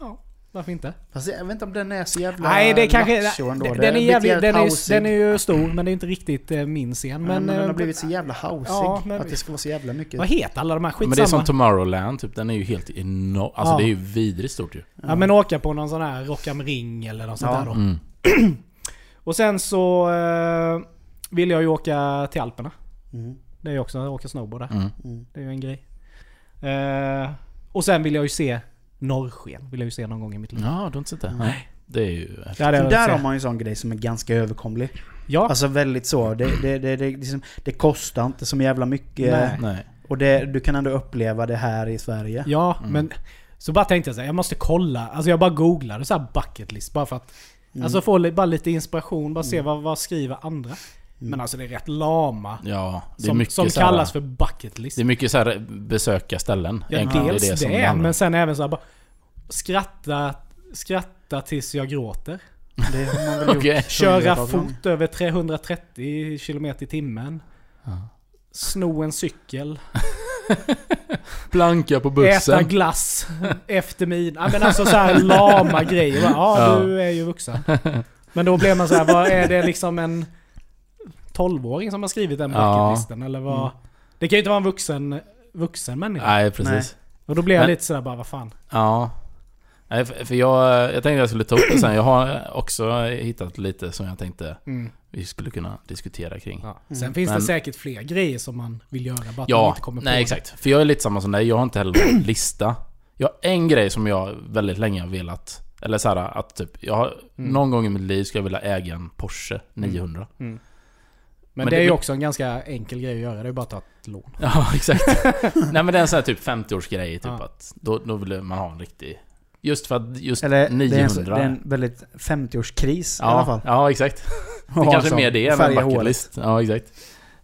Ja, varför inte? Fast jag vet inte om den är så jävla Nej, det är kanske... ändå. Den, den, är jävligt den, är, den är ju stor, men det är inte riktigt eh, min scen. Ja, Men, men, den har eh, blivit så jävla housig. ja, men- att det ska vara så jävla mycket. Vad heter alla de här? Men Skitsamma. det är som Tomorrowland, typ. Den är ju helt enorm. Alltså Ja. det är ju vidrigt stort ju. Ja men åka på någon sån här Rock am Ring eller något sånt Ja. där då. Mm. [clears throat] Och sen så eh, vill jag ju åka till Alperna. Mm. Det är ju också att åka snowboard där. Mm. Mm. Det är ju en grej. Eh, och sen vill jag ju se norrsken. Vill jag ju se någon gång i mitt liv. Ja, du har inte sett det? Nej. Det är ju... Det velat där har man ju en sån grej som är ganska överkomlig. Ja. Alltså väldigt så. Det, det, det, det, liksom, det kostar inte så jävla mycket. Nej. Nej. Och det, du kan ändå uppleva det här i Sverige. ja, Mm. men... Så bara tänkte jag så här, jag måste kolla. Alltså jag bara googlade så här bucket list bara för att... Mm. Alltså få bara lite inspiration, bara se Mm. vad, vad skriver andra. Mm. Men alltså det är rätt lama. Ja, det är Som, mycket som här- kallas för bucket list. Det är mycket så här besöka ställen. Ja, dels är det, som handlar. men sen även så här bara... Skratta, skratta tills jag gråter. [laughs] Det har man väl Okej. gjort Köra fort över 330 km i timmen. Ja. Sno en cykel. [laughs] [laughs] Planka på Äta bussen. glass efter min... Ja men alltså så här lama grejer. Ja, Ja. du är ju vuxen. Men då blir man så här, vad är det liksom en 12-åring som har skrivit den Ja. bucketlisten? Eller vad? Det kan ju inte vara en vuxen, vuxen människa. Nej, precis. Och då blir jag Men- lite sådär bara, vad fan. Ja. Nej, för jag, jag tänkte jag skulle ta upp det sen. Jag har också hittat lite som jag tänkte vi skulle kunna diskutera kring. Ja. Mm. Sen finns Men- det säkert fler grejer som man vill göra, bara att man Ja, inte kommer på nej exakt. För jag är lite samma som dig. Jag har inte heller någon [clears throat] lista. Jag har en grej som jag väldigt länge har velat... Eller så här, att typ... Jag har, Mm. Någon gång i mitt liv ska jag vilja äga en Porsche 900. Men, Men det det- är ju också en ganska enkel grej att göra. Det är bara att ta ett lån. [laughs] Ja, exakt. [laughs] Nej men det är en sån här typ 50-årsgrej typ Ja. att... Då, då vill man ha en riktig... Just för att just Eller det är, 900... en, det är en väldigt 50-årskris i alla ja, fall. ja, exakt. [laughs] Det Ja, kanske är mer det än en Färga bucket håret. list. Ja, exakt.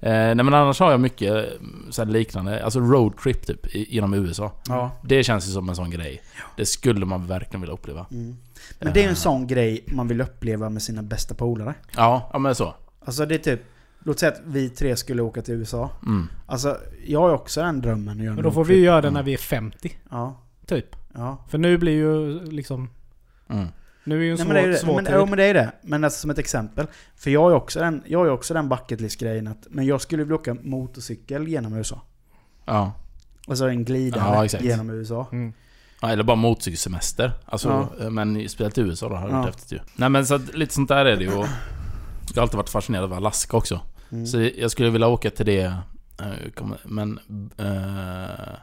Eh, nej men annars har jag mycket eh, så här liknande, alltså roadtrip typ genom USA. Ja. Det känns ju som en sån grej. Det skulle man verkligen vilja uppleva. Mm. Men det är en Eh. sån grej man vill uppleva med sina bästa polare. Ja, ja men så. Alltså det är typ... Låt säga att vi tre skulle åka till USA. Mm. Alltså, jag har också den drömmen att göra Men en då får vi ju göra det när vi är 50. Ja, Typ. Ja. För nu blir ju liksom... Mm. Nu är ju en Nej, svår, men det är ju det. svår Men, tid. jo, men det är det. Men alltså som ett exempel. För jag har också den, jag har ju också den bucket list grejen att... Men jag skulle vilja åka motorcykel genom USA. Ja. Alltså en glidare Ja, exakt. genom USA. Mm. ja. Eller bara motorcykelsemester. Alltså, eh, men speciellt i USA då hade det Ja. varit häftigt ju. Nej men så att, lite sånt där är det ju. Och jag har alltid varit fascinerad av Alaska också. Mm. Så jag skulle vilja åka till det, eh, men... Uh,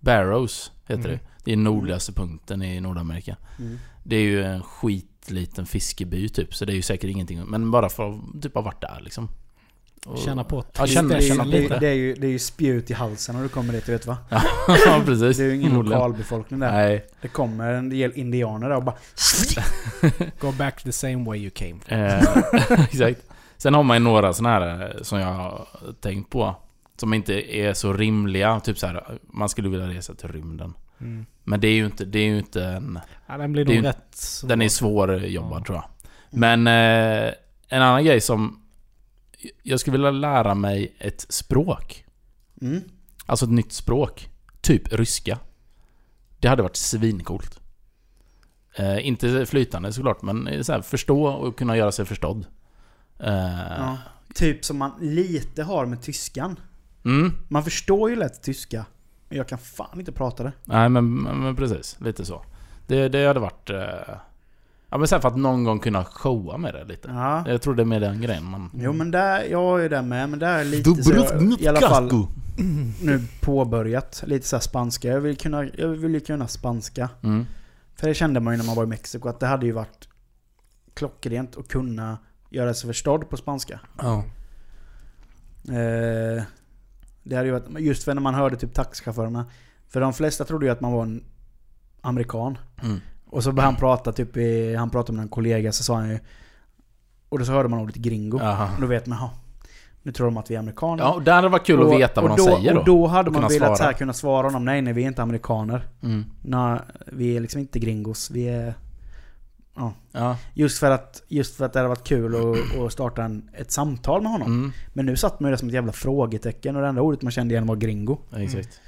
Barrows heter Mm. det. Det är nordligaste punkten i Nordamerika. Mm. Det är ju en skitliten fiskeby typ, så det är ju säkert ingenting. Men bara för att typ ha varit där liksom. Och- Känna på Ja, känna, det, är, känna ju- på det, det. det, är ju, det är ju spjut i halsen när du kommer dit, vet va? [laughs] ja, precis. Det är ju ingen lokalbefolkning där. Nej. Det kommer en del indianer där och bara... [laughs] Go back the same way you came from. Eh, [laughs] exakt. Sen har man ju några sådana här eh, som jag har tänkt på. Som inte är så rimliga. Typ så här, man skulle vilja resa till rymden. Mm. Men det är ju inte, det är ju inte en... Ja, den blir Det är nog rätt svår. Den är svårjobbad Ja. tror jag. Men eh, en annan grej som... Jag skulle vilja lära mig ett språk. Mm. Alltså ett nytt språk. Typ ryska. Det hade varit svincoolt. Eh, inte flytande såklart, men så här, förstå och kunna göra sig förstådd. Eh, Ja. Typ som man lite har med tyskan. mm, Man förstår ju lätt tyska. Men jag kan fan inte prata det. nej men, men men precis, lite så. Det, det hade varit... Eh, ja men sen för att någon gång kunna showa med det lite. Ja. Jag tror det är med den grejen man... Jo men där, jag ju det med, men där är lite så jag, i alla fall nu påbörjat. Lite så här spanska. Jag vill, kunna, jag vill ju kunna spanska. Mm. För det kände man ju när man var i Mexiko att det hade ju varit klockrent att kunna göra sig förstådd på spanska. Ja. Eh, det hade ju varit, just för när man hörde typ taxichaufförerna. För de flesta trodde ju att man var en amerikan. Mm. Och så började han prata typ i, han pratade med en kollega så sa han ju Och då så hörde man ordet gringo. Jaha. Och då vet man, ja, nu tror de att vi är amerikaner. Ja, och där hade det varit kul och, att veta vad och de då, säger då. Och då hade Och man velat svara. så här, kunna svara honom, nej nej vi är inte amerikaner. Mm. Nej, vi är liksom inte gringos, vi är... Ja. Just för att, just för att det hade varit kul att, att starta en, ett samtal med honom. Mm. Men nu satt man ju där som ett jävla frågetecken och det enda ordet man kände igen var gringo. Ja, Exakt.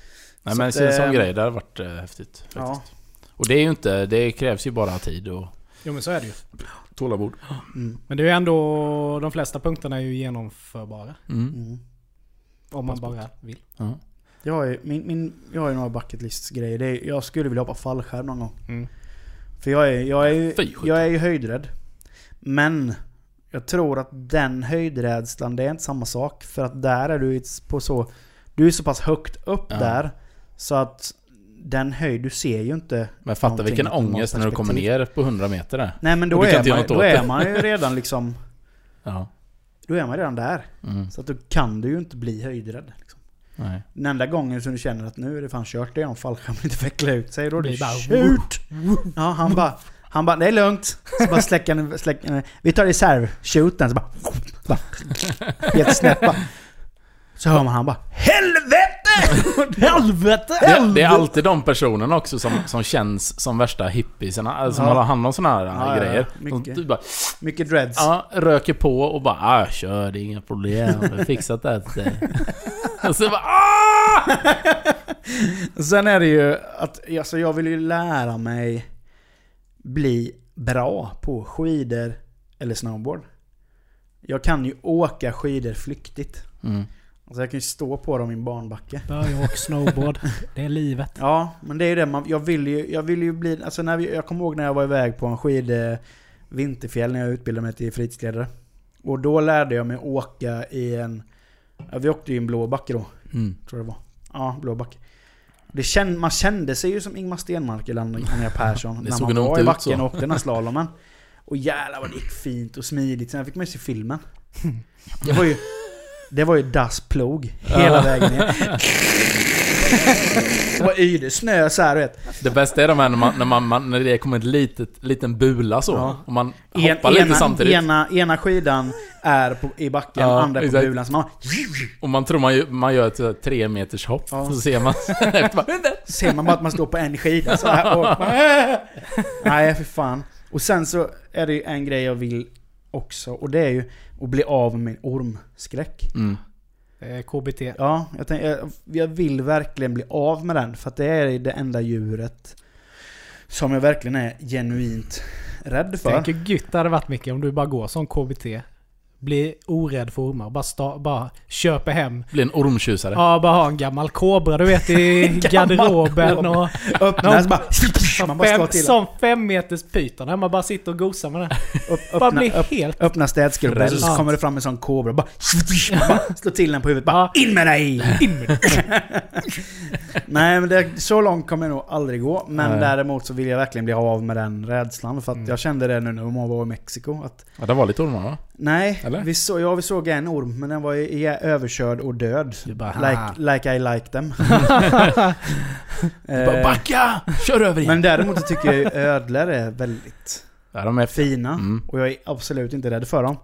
Nej Så men att, så, en sån eh, grej, det hade varit eh, häftigt faktiskt. Ja. Och det är ju inte, det krävs ju bara tid och Jo men så är det ju. tålamod. Mm. Men det är ju ändå... De flesta punkterna är ju genomförbara. Mm. Mm. Om man bara vill. Ja. Jag har ju, min, min, jag har ju några bucket list grejer. Det är, jag skulle vilja hoppa fallskärm någon gång. För jag är, jag är, Fy jag är ju höjdrädd. Men jag tror att den höjdrädslan, det är inte samma sak. För att där är du på så... Du är så pass högt upp Ja. där. Så att den höjd, du ser ju inte... Men fatta vilken ångest när du kommer ner på 100 meter där. Nej men då är, man, då är man ju redan liksom... Ja. Då är man redan där. Mm. Så att då kan du ju inte bli höjdrädd. Liksom. Nej. Den enda gången som du känner att nu är det fan kört, det är om fallskärmen inte vecklar ut sig. Då är det Det är bara- kört! Ja, han bara... Han bara, det är lugnt. Så bara släcker han, släcker, han- vi tar reserv, shoot den, så bara... Så [laughs] bara helt snett bara. Så hör man han bara HELVETE! [laughs] HELVETE! Det, det är alltid de personerna också som, som känns som värsta hippiesarna, alltså som Ja. håller hand om såna här Ja, ja, ja. grejer. Mycket. typ bara, Mycket dreads. ja, röker på och bara ah, kör, det är inga problem, jag har fixat det till dig." [laughs] Och så bara ah! Sen är det ju att alltså jag vill ju lära mig bli bra på skidor eller snowboard. Jag kan ju åka skidor flyktigt. Mm. Alltså jag kan ju stå på dem i en barnbacke. Börja åka snowboard. Det är livet. [laughs] Ja, men det är ju det man, jag vill ju, jag vill ju bli, alltså när vi, jag kommer ihåg när jag var iväg på en skid vinterfjäll när jag utbildade mig till fritidsledare. Och då lärde jag mig åka i en, ja, vi åkte i en blå backe då, Mm. tror jag det var. Ja, blå backe. Det känd, man kände sig ju som Ingmar Stenmark eller Anja Persson [laughs] när såg man var i ut backen så. och åkte den här [laughs] slalomen. Och jävlar vad det gick fint och smidigt. Sen fick man ju se filmen. Det var ju, det var ju dassplog hela vägen ner. Det var yde snö så här, vet. Det bästa är de här när, man, när, man, när det kommer en litet, liten bula så. Ja. Och man En, hoppar lite ena, samtidigt. ena, ena skidan är på, i backen, Ja, andra är på exakt. bulan. Så man Och man tror man, ju- man gör ett tre meters hopp. Ja. Så ser man [laughs] efter bara, ser man bara att man står på en skida så här och man, [laughs] Nej, för fan. Och sen så är det ju en grej jag vill också, och det är ju att bli av med min ormskräck. mm. KBT. Ja, jag, tänk, jag, jag vill verkligen bli av med den, för att det är det enda djuret som jag verkligen är genuint rädd för. Tänk hur gött det hade varit Micke om du bara går som KBT. Blir orädd för ormar. Bara, sta, bara köper hem. Blir en ormtjusare. Ja, bara ha en gammal kobra du vet i [laughs] garderoben och... Öppna så bara... Man bara slår Fem, som fem meters pyton. Man bara sitter och gosar med den. Upp, Bara öppna, blir upp, helt... öppna städskrubbor så kommer det fram en sån kobra och bara, bara slår till den på huvudet. Bara, in med dig! In med dig! [laughs] Nej men det, så långt kommer jag nog aldrig gå. Men Nej. däremot så vill jag verkligen bli av med den rädslan. För att Mm. jag kände det nu när jag var i Mexiko. Att, Ja, det var lite ormar va? Nej, Eller? vi, så, ja, vi såg en orm men den var ju är överkörd och död. Bara. Like, like I like them. [laughs] Bara, Eh, Backa! Kör över igen! men däremot så tycker jag ju ödlor är väldigt Ja, de är fina. Mm. Och jag är absolut inte rädd för dem.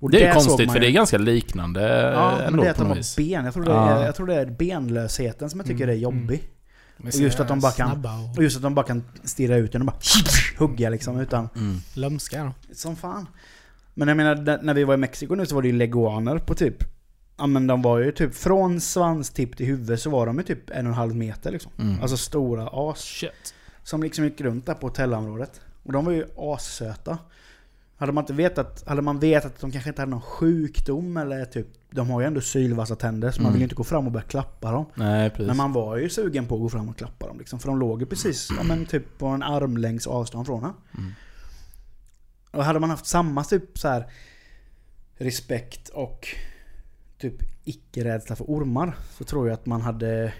Och Det är konstigt man för ju- det är ganska liknande Ja, men det är att de något har vis. ben. Jag tror, det är, jag tror det är benlösheten som jag tycker Mm, är jobbig. Men Och just att de bara kan- Och just att de bara kan stirra ut den och bara [laughs] hugga liksom utan... Mm. lömska. då. Som fan. Men jag menar, när vi var i Mexiko nu så var det ju leguaner på typ... Ja men de var ju typ från svanstipp till huvud så var de ju typ en och en halv meter liksom. Mm. Alltså stora as. Shit. Som liksom gick runt där på hotellområdet. Och de var ju assöta. Hade man inte vetat, hade man vetat att de kanske inte hade någon sjukdom eller typ... De har ju ändå sylvassa tänder så man Mm. vill ju inte gå fram och börja klappa dem. Nej, precis. Men man var ju sugen på att gå fram och klappa dem liksom. För de låg ju precis, ja men typ på en armlängds avstånd från en. Mm. Och hade man haft samma typ så här respekt och typ icke-rädsla för ormar så tror jag att man hade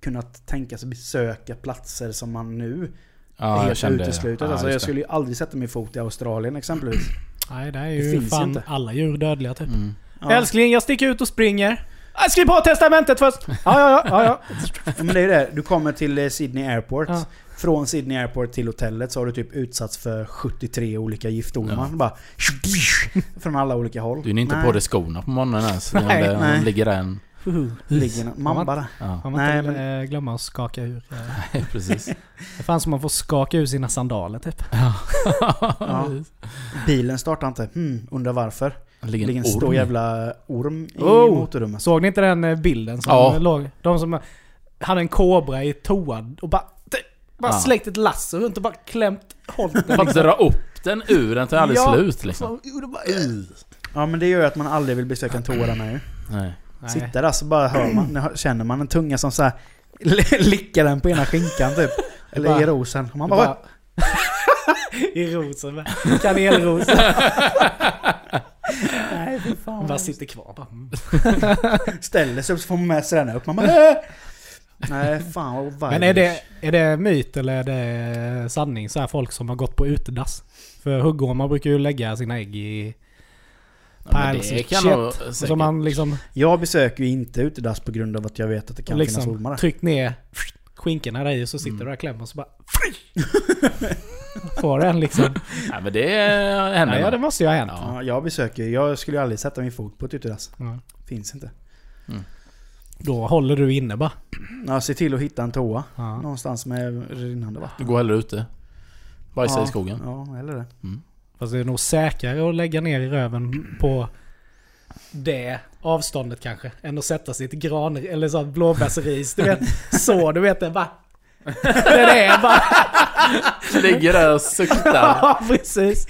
kunnat tänka sig besöka platser som man nu ja, är jag helt kände... uteslutet. ja, alltså jag det. skulle ju aldrig sätta min fot i Australien exempelvis. Nej, det är Det ju finns ju fan inte. alla djur dödliga typ. Mm. Ja. Älskling, jag sticker ut och springer. Jag skriv på testamentet först! Ja, ja, ja, ja. Ja, men det är ju det. Du kommer till eh, Sydney Airport. Ja. Från Sydney Airport till hotellet så har du typ utsatts för 73 olika giftormar. Ja. Bara, [laughs] från alla olika håll. Du är inte Nej. på dig skorna på morgonen ens. [laughs] Nej, Nej, det, nej. ligger där en... Ligger nå- man bara... Ja, Man Nej, inte men- eh, glömma att skaka ur. eh, [laughs] precis. Det fanns som man får skaka ur sina sandaler typ. Ja. Bilen startar inte. Hmm, undrar varför. Det ligger en en stor orm. jävla orm i Oh! motorrummet. Såg ni inte den eh, bilden som Ja. låg? De som hade en kobra i toan och bara... Bara Ja. släckt ett lasso runt och bara klämt hållit den. Bara dra upp den ur den tar aldrig Ja. slut liksom. Så, bara, Ja men det gör ju att man aldrig vill besöka en ju. Nej. Sitter där så bara hör man, känner man en tunga som så här lickar den på ena skinkan typ. Eller Bara- i rosen. Man Det bara... bara- [laughs] I rosen med. Kanelros. [laughs] Nej fy fan. Man bara sitter kvar bara. mm. [laughs] Ställer sig upp så får man med sig den upp. Man bara... "Äh!" Nej fan vad vibes. Men är det, är det myt eller är det sanning? Så här folk som har gått på utedass? För huggormar brukar ju lägga sina ägg i... Ja, Piles of kan shit. nog Så säkert. man liksom, Jag besöker ju inte utedass på grund av att jag vet att det kan finnas liksom ormar där. tryckt ner skinkorna där i och så sitter Mm. du där och klämmer och så bara... [laughs] Får den liksom. Nej men det händer Ja, nog. det måste ju ha hänt. Ja. Ja, jag besöker Jag skulle ju aldrig sätta min fot på ett utedass. Ja. Finns inte. Då håller du inne bara. Ja, se till att hitta en toa. Ja. Någonstans med rinnande vatten. Du går hellre ute. Bajsa ja. i skogen. Ja, eller det. Fast det är nog säkrare att lägga ner i röven på det avståndet kanske. Än att sätta sig i ett gran eller så blåbärsris. Du vet, [laughs] så du vet det bara... Det är det bara. [laughs] Ligger där och suktar. [laughs] Ja, precis.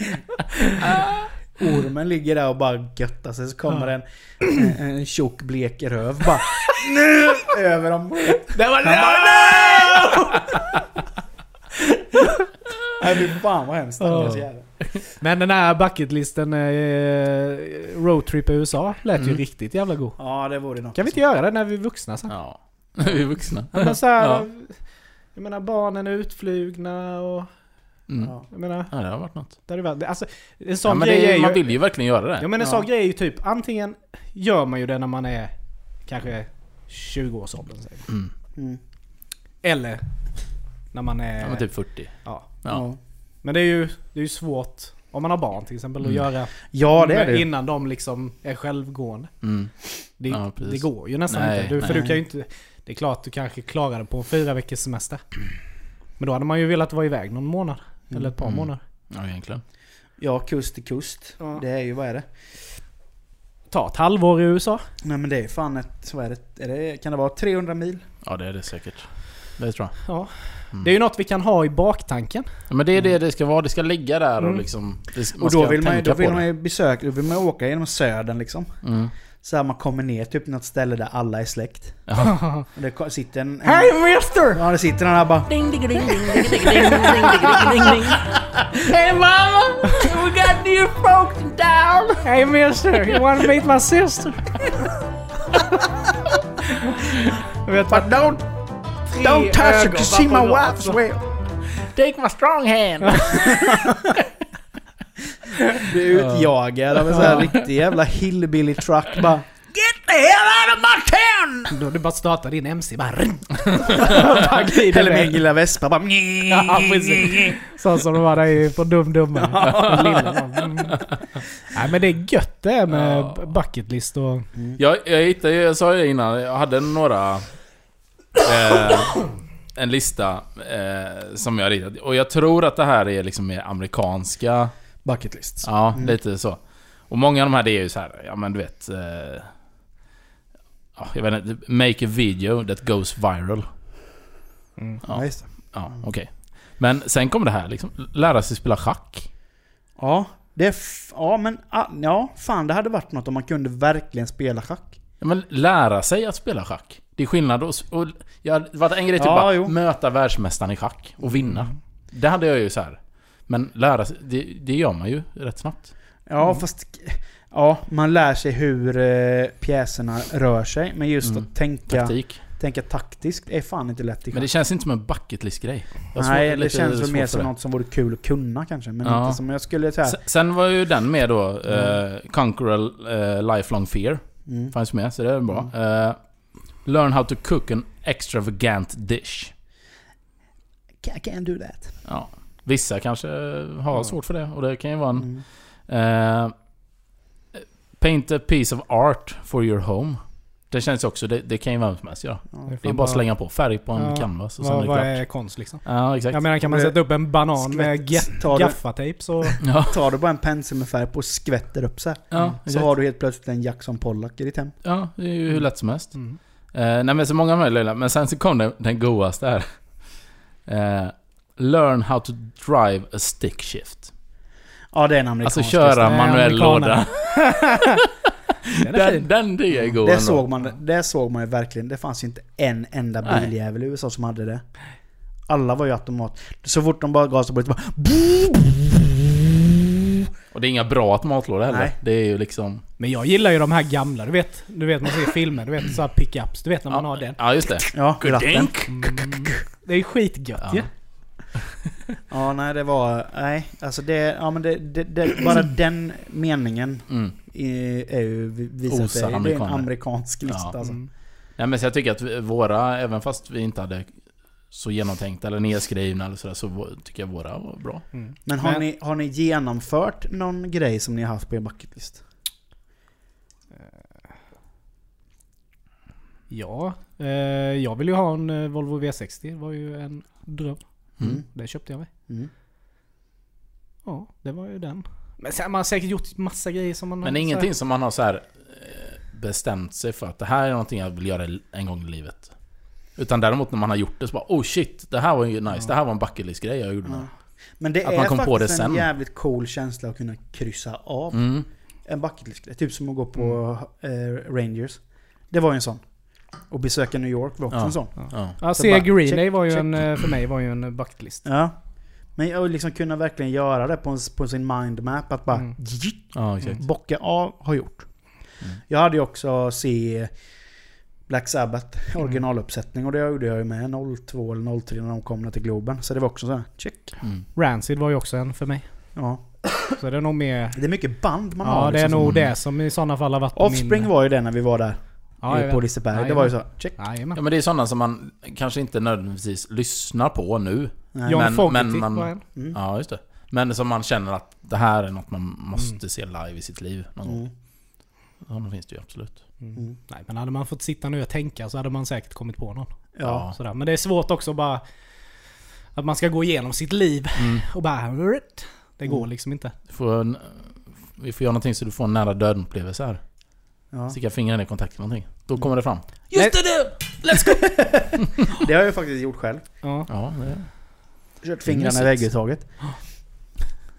Ormen ligger där och bara göttar sig så kommer en, en, en tjock blek röv bara nu över dem. Det var det! [laughs] Nej fy fan vad hemskt. Ja. Men den här bucketlisten eh, roadtrip i USA lät ju Mm. riktigt jävla god. ja det vore något. Kan vi inte göra det när vi är vuxna sen? Ja. [laughs] Vi är vuxna. Men så här, Ja. Jag menar barnen är utflugna och... Mm. Ja. Jag menar, Ja, det har varit något. det hade alltså, en Ja, sån men grej det är, ju... man vill ju verkligen göra det. Ja men en Ja. sån grej är ju typ, antingen gör man ju det när man är kanske 20-årsåldern säger vi. Mm. Mm. Eller när man är... Ja, men typ 40. ja. Ja. Ja. Men det är ju det är ju svårt om man har barn till exempel att Mm. göra ja det är det innan de liksom är självgående. Mm. Det, Ja, det går ju nästan Nej, inte. Du, för nej. du kan ju inte... Det är klart du kanske klarar det på en fyra veckors semester. Men då hade man ju velat vara iväg någon månad. Eller ett par Mm. månader. Ja, egentligen. Ja, kust till kust. Ja. Det är ju, vad är det? Ta ett halvår i USA. Nej men det är fan ett, vad är det? Är det kan det vara 300 mil? Ja, det är det säkert. Det tror jag. Ja. Mm. Det är ju något vi kan ha i baktanken. Ja, men det är det det ska vara. Det ska ligga där och Mm. liksom... Det, Och då vill man ju, då vill man ju besöka, då vill man ju åka genom södern liksom. Mm. Så här, man kommer ner typ något ställe där alla är släkt. Och det sitter en... en Hej mister! Ja, det sitter en här bara... Ding, ding, ding, ding, ding, ding, ding, ding, Hey mama! We got new folks in town! Hey mister! You wanna meet my sister? vet But don't... Don't touch her, to see my wife's will. Take my strong hand! [laughs] Blir utjagad av en sån här riktig jävla hillbilly truck bara... Get the hell out of my town. Då är det bara att starta din MC bara... [laughs] Eller min lilla vespa bara... [laughs] Ja, precis. Så som de var där på Dum Dummare. Mm. Nej men det är gött det här med Ja. bucketlist och... Jag, jag hittade ju- jag sa ju innan, jag hade några... Eh, en lista eh, som jag ritat. Och jag tror att det här är liksom mer amerikanska... Bucket lists. Ja, Mm. lite så. Och många av de här det är ju så här, ja men du vet... Eh, ja, jag vet inte, make a video that goes viral. Mm. Ja, det. Ja, okej. Men sen kom det här liksom, lära sig spela schack. Ja, det ja men ah, ja, fan det hade varit något om man kunde verkligen spela schack. Ja, men lära sig att spela schack. Det är skillnad och, och ja, det var en grej typ Ja, bara jo. möta världsmästaren i schack och vinna. Det hade jag ju så här. Men lära sig, det, det gör man ju rätt snabbt. Ja fast... Ja, man lär sig hur eh, pjäserna rör sig. Men just Mm. att tänka, Taktik. tänka taktiskt är fan inte lätt i Men det känns inte som en bucket list grej Nej, det lite känns väl mer som något som vore kul att kunna kanske. Men Ja. inte som jag skulle säga. Sen, sen var ju den med då, eh, Conquer a eh, Lifelong Fear. Mm. Fanns med, så det är bra. Eh, learn how to cook an extravagant dish. I can't do that. Ja. Vissa kanske har Ja. svårt för det och det kan ju vara en... Mm. Eh, paint a piece of art for your home. Det känns också, det, det kan ju vem som helst göra. Ja. Det är bara att slänga på färg på en Ja. canvas och sen Vad, är vad det klart. är konst liksom? Ja, exakt. Jag menar kan man Det- sätta upp en banan med gaffatejp så... [laughs] Ja, Tar du bara en pensel med färg på och skvätter upp så här. ja, Så exakt. har du helt plötsligt en Jackson Pollock i ditt hem. ja, det är ju hur lätt som helst. Mm. Eh, nej men så många möjliga, men sen så kom den, den godaste här. Eh, learn how to drive a stick shift. Ja, det är en amerikansk Alltså köra manuell låda. [laughs] Den Den, den det är god Det ändå. såg, man, det såg man ju verkligen. Det fanns ju inte en enda biljävel i USA som hade det. Alla var ju automat. Så fort de bara gasade på det bara... Och det är inga bra automatlådor heller. Nej. Det är ju liksom... Men jag gillar ju de här gamla, du vet. Du vet man ser filmer, du vet så här pickups. Du vet när man har den. Ja, just det. Ja. Godink. Mm. Det är ju skitgött Ja. ju. Ja, [laughs] nej det var... Nej, alltså det... Ja men det... det, det bara den meningen Mm. är, är ju visat Osa det. Det är en amerikansk lista Ja. alltså. Mm. Nej men så jag tycker att våra, även fast vi inte hade så genomtänkta eller nedskrivna eller sådär, så tycker jag våra var bra. Mm. Men har, Men- Ni, har ni genomfört någon grej som ni har haft på er bucketlist? Ja, eh, jag vill ju ha en eh, Volvo V60. Det var ju en dröm. Mm. Det köpte jag mig. Mm. Ja, det var ju den. Men sen har man säkert gjort massa grejer som man Men har- ingenting som man har så här bestämt sig för att det här är någonting jag vill göra en gång i livet. Utan däremot när man har gjort det så bara oh shit, det här var ju nice. Det här var en bucket list grej jag gjorde nu. Ja. Men det Att är man kom på faktiskt det en jävligt cool känsla att kunna kryssa av Mm. en bucket list Typ som att gå på eh, Rangers. Det var ju en sån. Och besöka New York var också Ja. en sån. Ja. Ja, Så se Green Day var ju check. en, eh, för mig var ju en bucket list. Ja. Men att liksom kunna verkligen göra det på, en, på sin mindmap. Att bara Mm. ja, exakt. bocka av, har gjort. Mm. Jag hade ju också se Black Sabbath originaluppsättning och det gjorde jag ju med 02 eller 03 när de kom ner till Globen. Så det var också så här, check. Mm. Rancid var ju också en för mig. Ja. Så det är nog mer... Det är mycket band man Ja, har. det är liksom. nog det som i sådana fall har varit Offspring min... var ju det när vi var där. Ja, jag på. Liseberg. Det var ju så, check. Jajamän. Ja men det är sådana som man kanske inte nödvändigtvis lyssnar på nu. Nej. John men- Fogerty men man- var en. Mm. Ja, just det. Men som man känner att det här är något man måste se live i sitt liv någon gång. Mm. Ja, då finns det ju absolut. Mm. Nej, men hade man fått sitta nu och tänka så hade man säkert kommit på någon. Ja. Sådär. Men det är svårt också bara... Att man ska gå igenom sitt liv Mm. [laughs] och bara... Det går Mm. liksom inte. Du får en, vi får göra någonting så du får en nära döden upplevelse här. Ja. Sticka fingrarna i kontakt med någonting. Då kommer det fram. Just [laughs] Det har jag faktiskt gjort själv. Ja, Ja, det, Kört fingrarna i vägguttaget.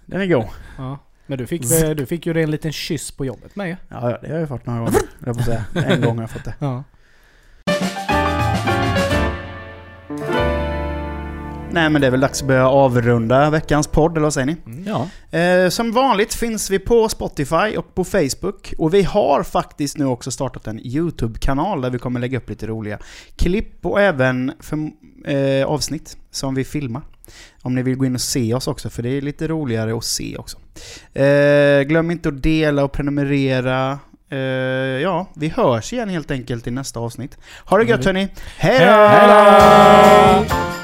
Den är god. ja. Men du fick, väl- du fick ju det en liten kyss på jobbet med ju. Ja, det har jag fått några gånger. Jag får säga. En gång har jag fått det. Ja. Nej men det är väl dags att börja avrunda veckans podd, eller vad säger ni? ja. Eh, som vanligt finns vi på Spotify och på Facebook. Och vi har faktiskt nu också startat en YouTube-kanal där vi kommer lägga upp lite roliga klipp och även för, eh, avsnitt som vi filmar. Om ni vill gå in och se oss också, för det är lite roligare att se också. Eh, glöm inte att dela och prenumerera. Eh, ja, vi hörs igen helt enkelt i nästa avsnitt. Ha det gött hörni! Hej då! Hej då!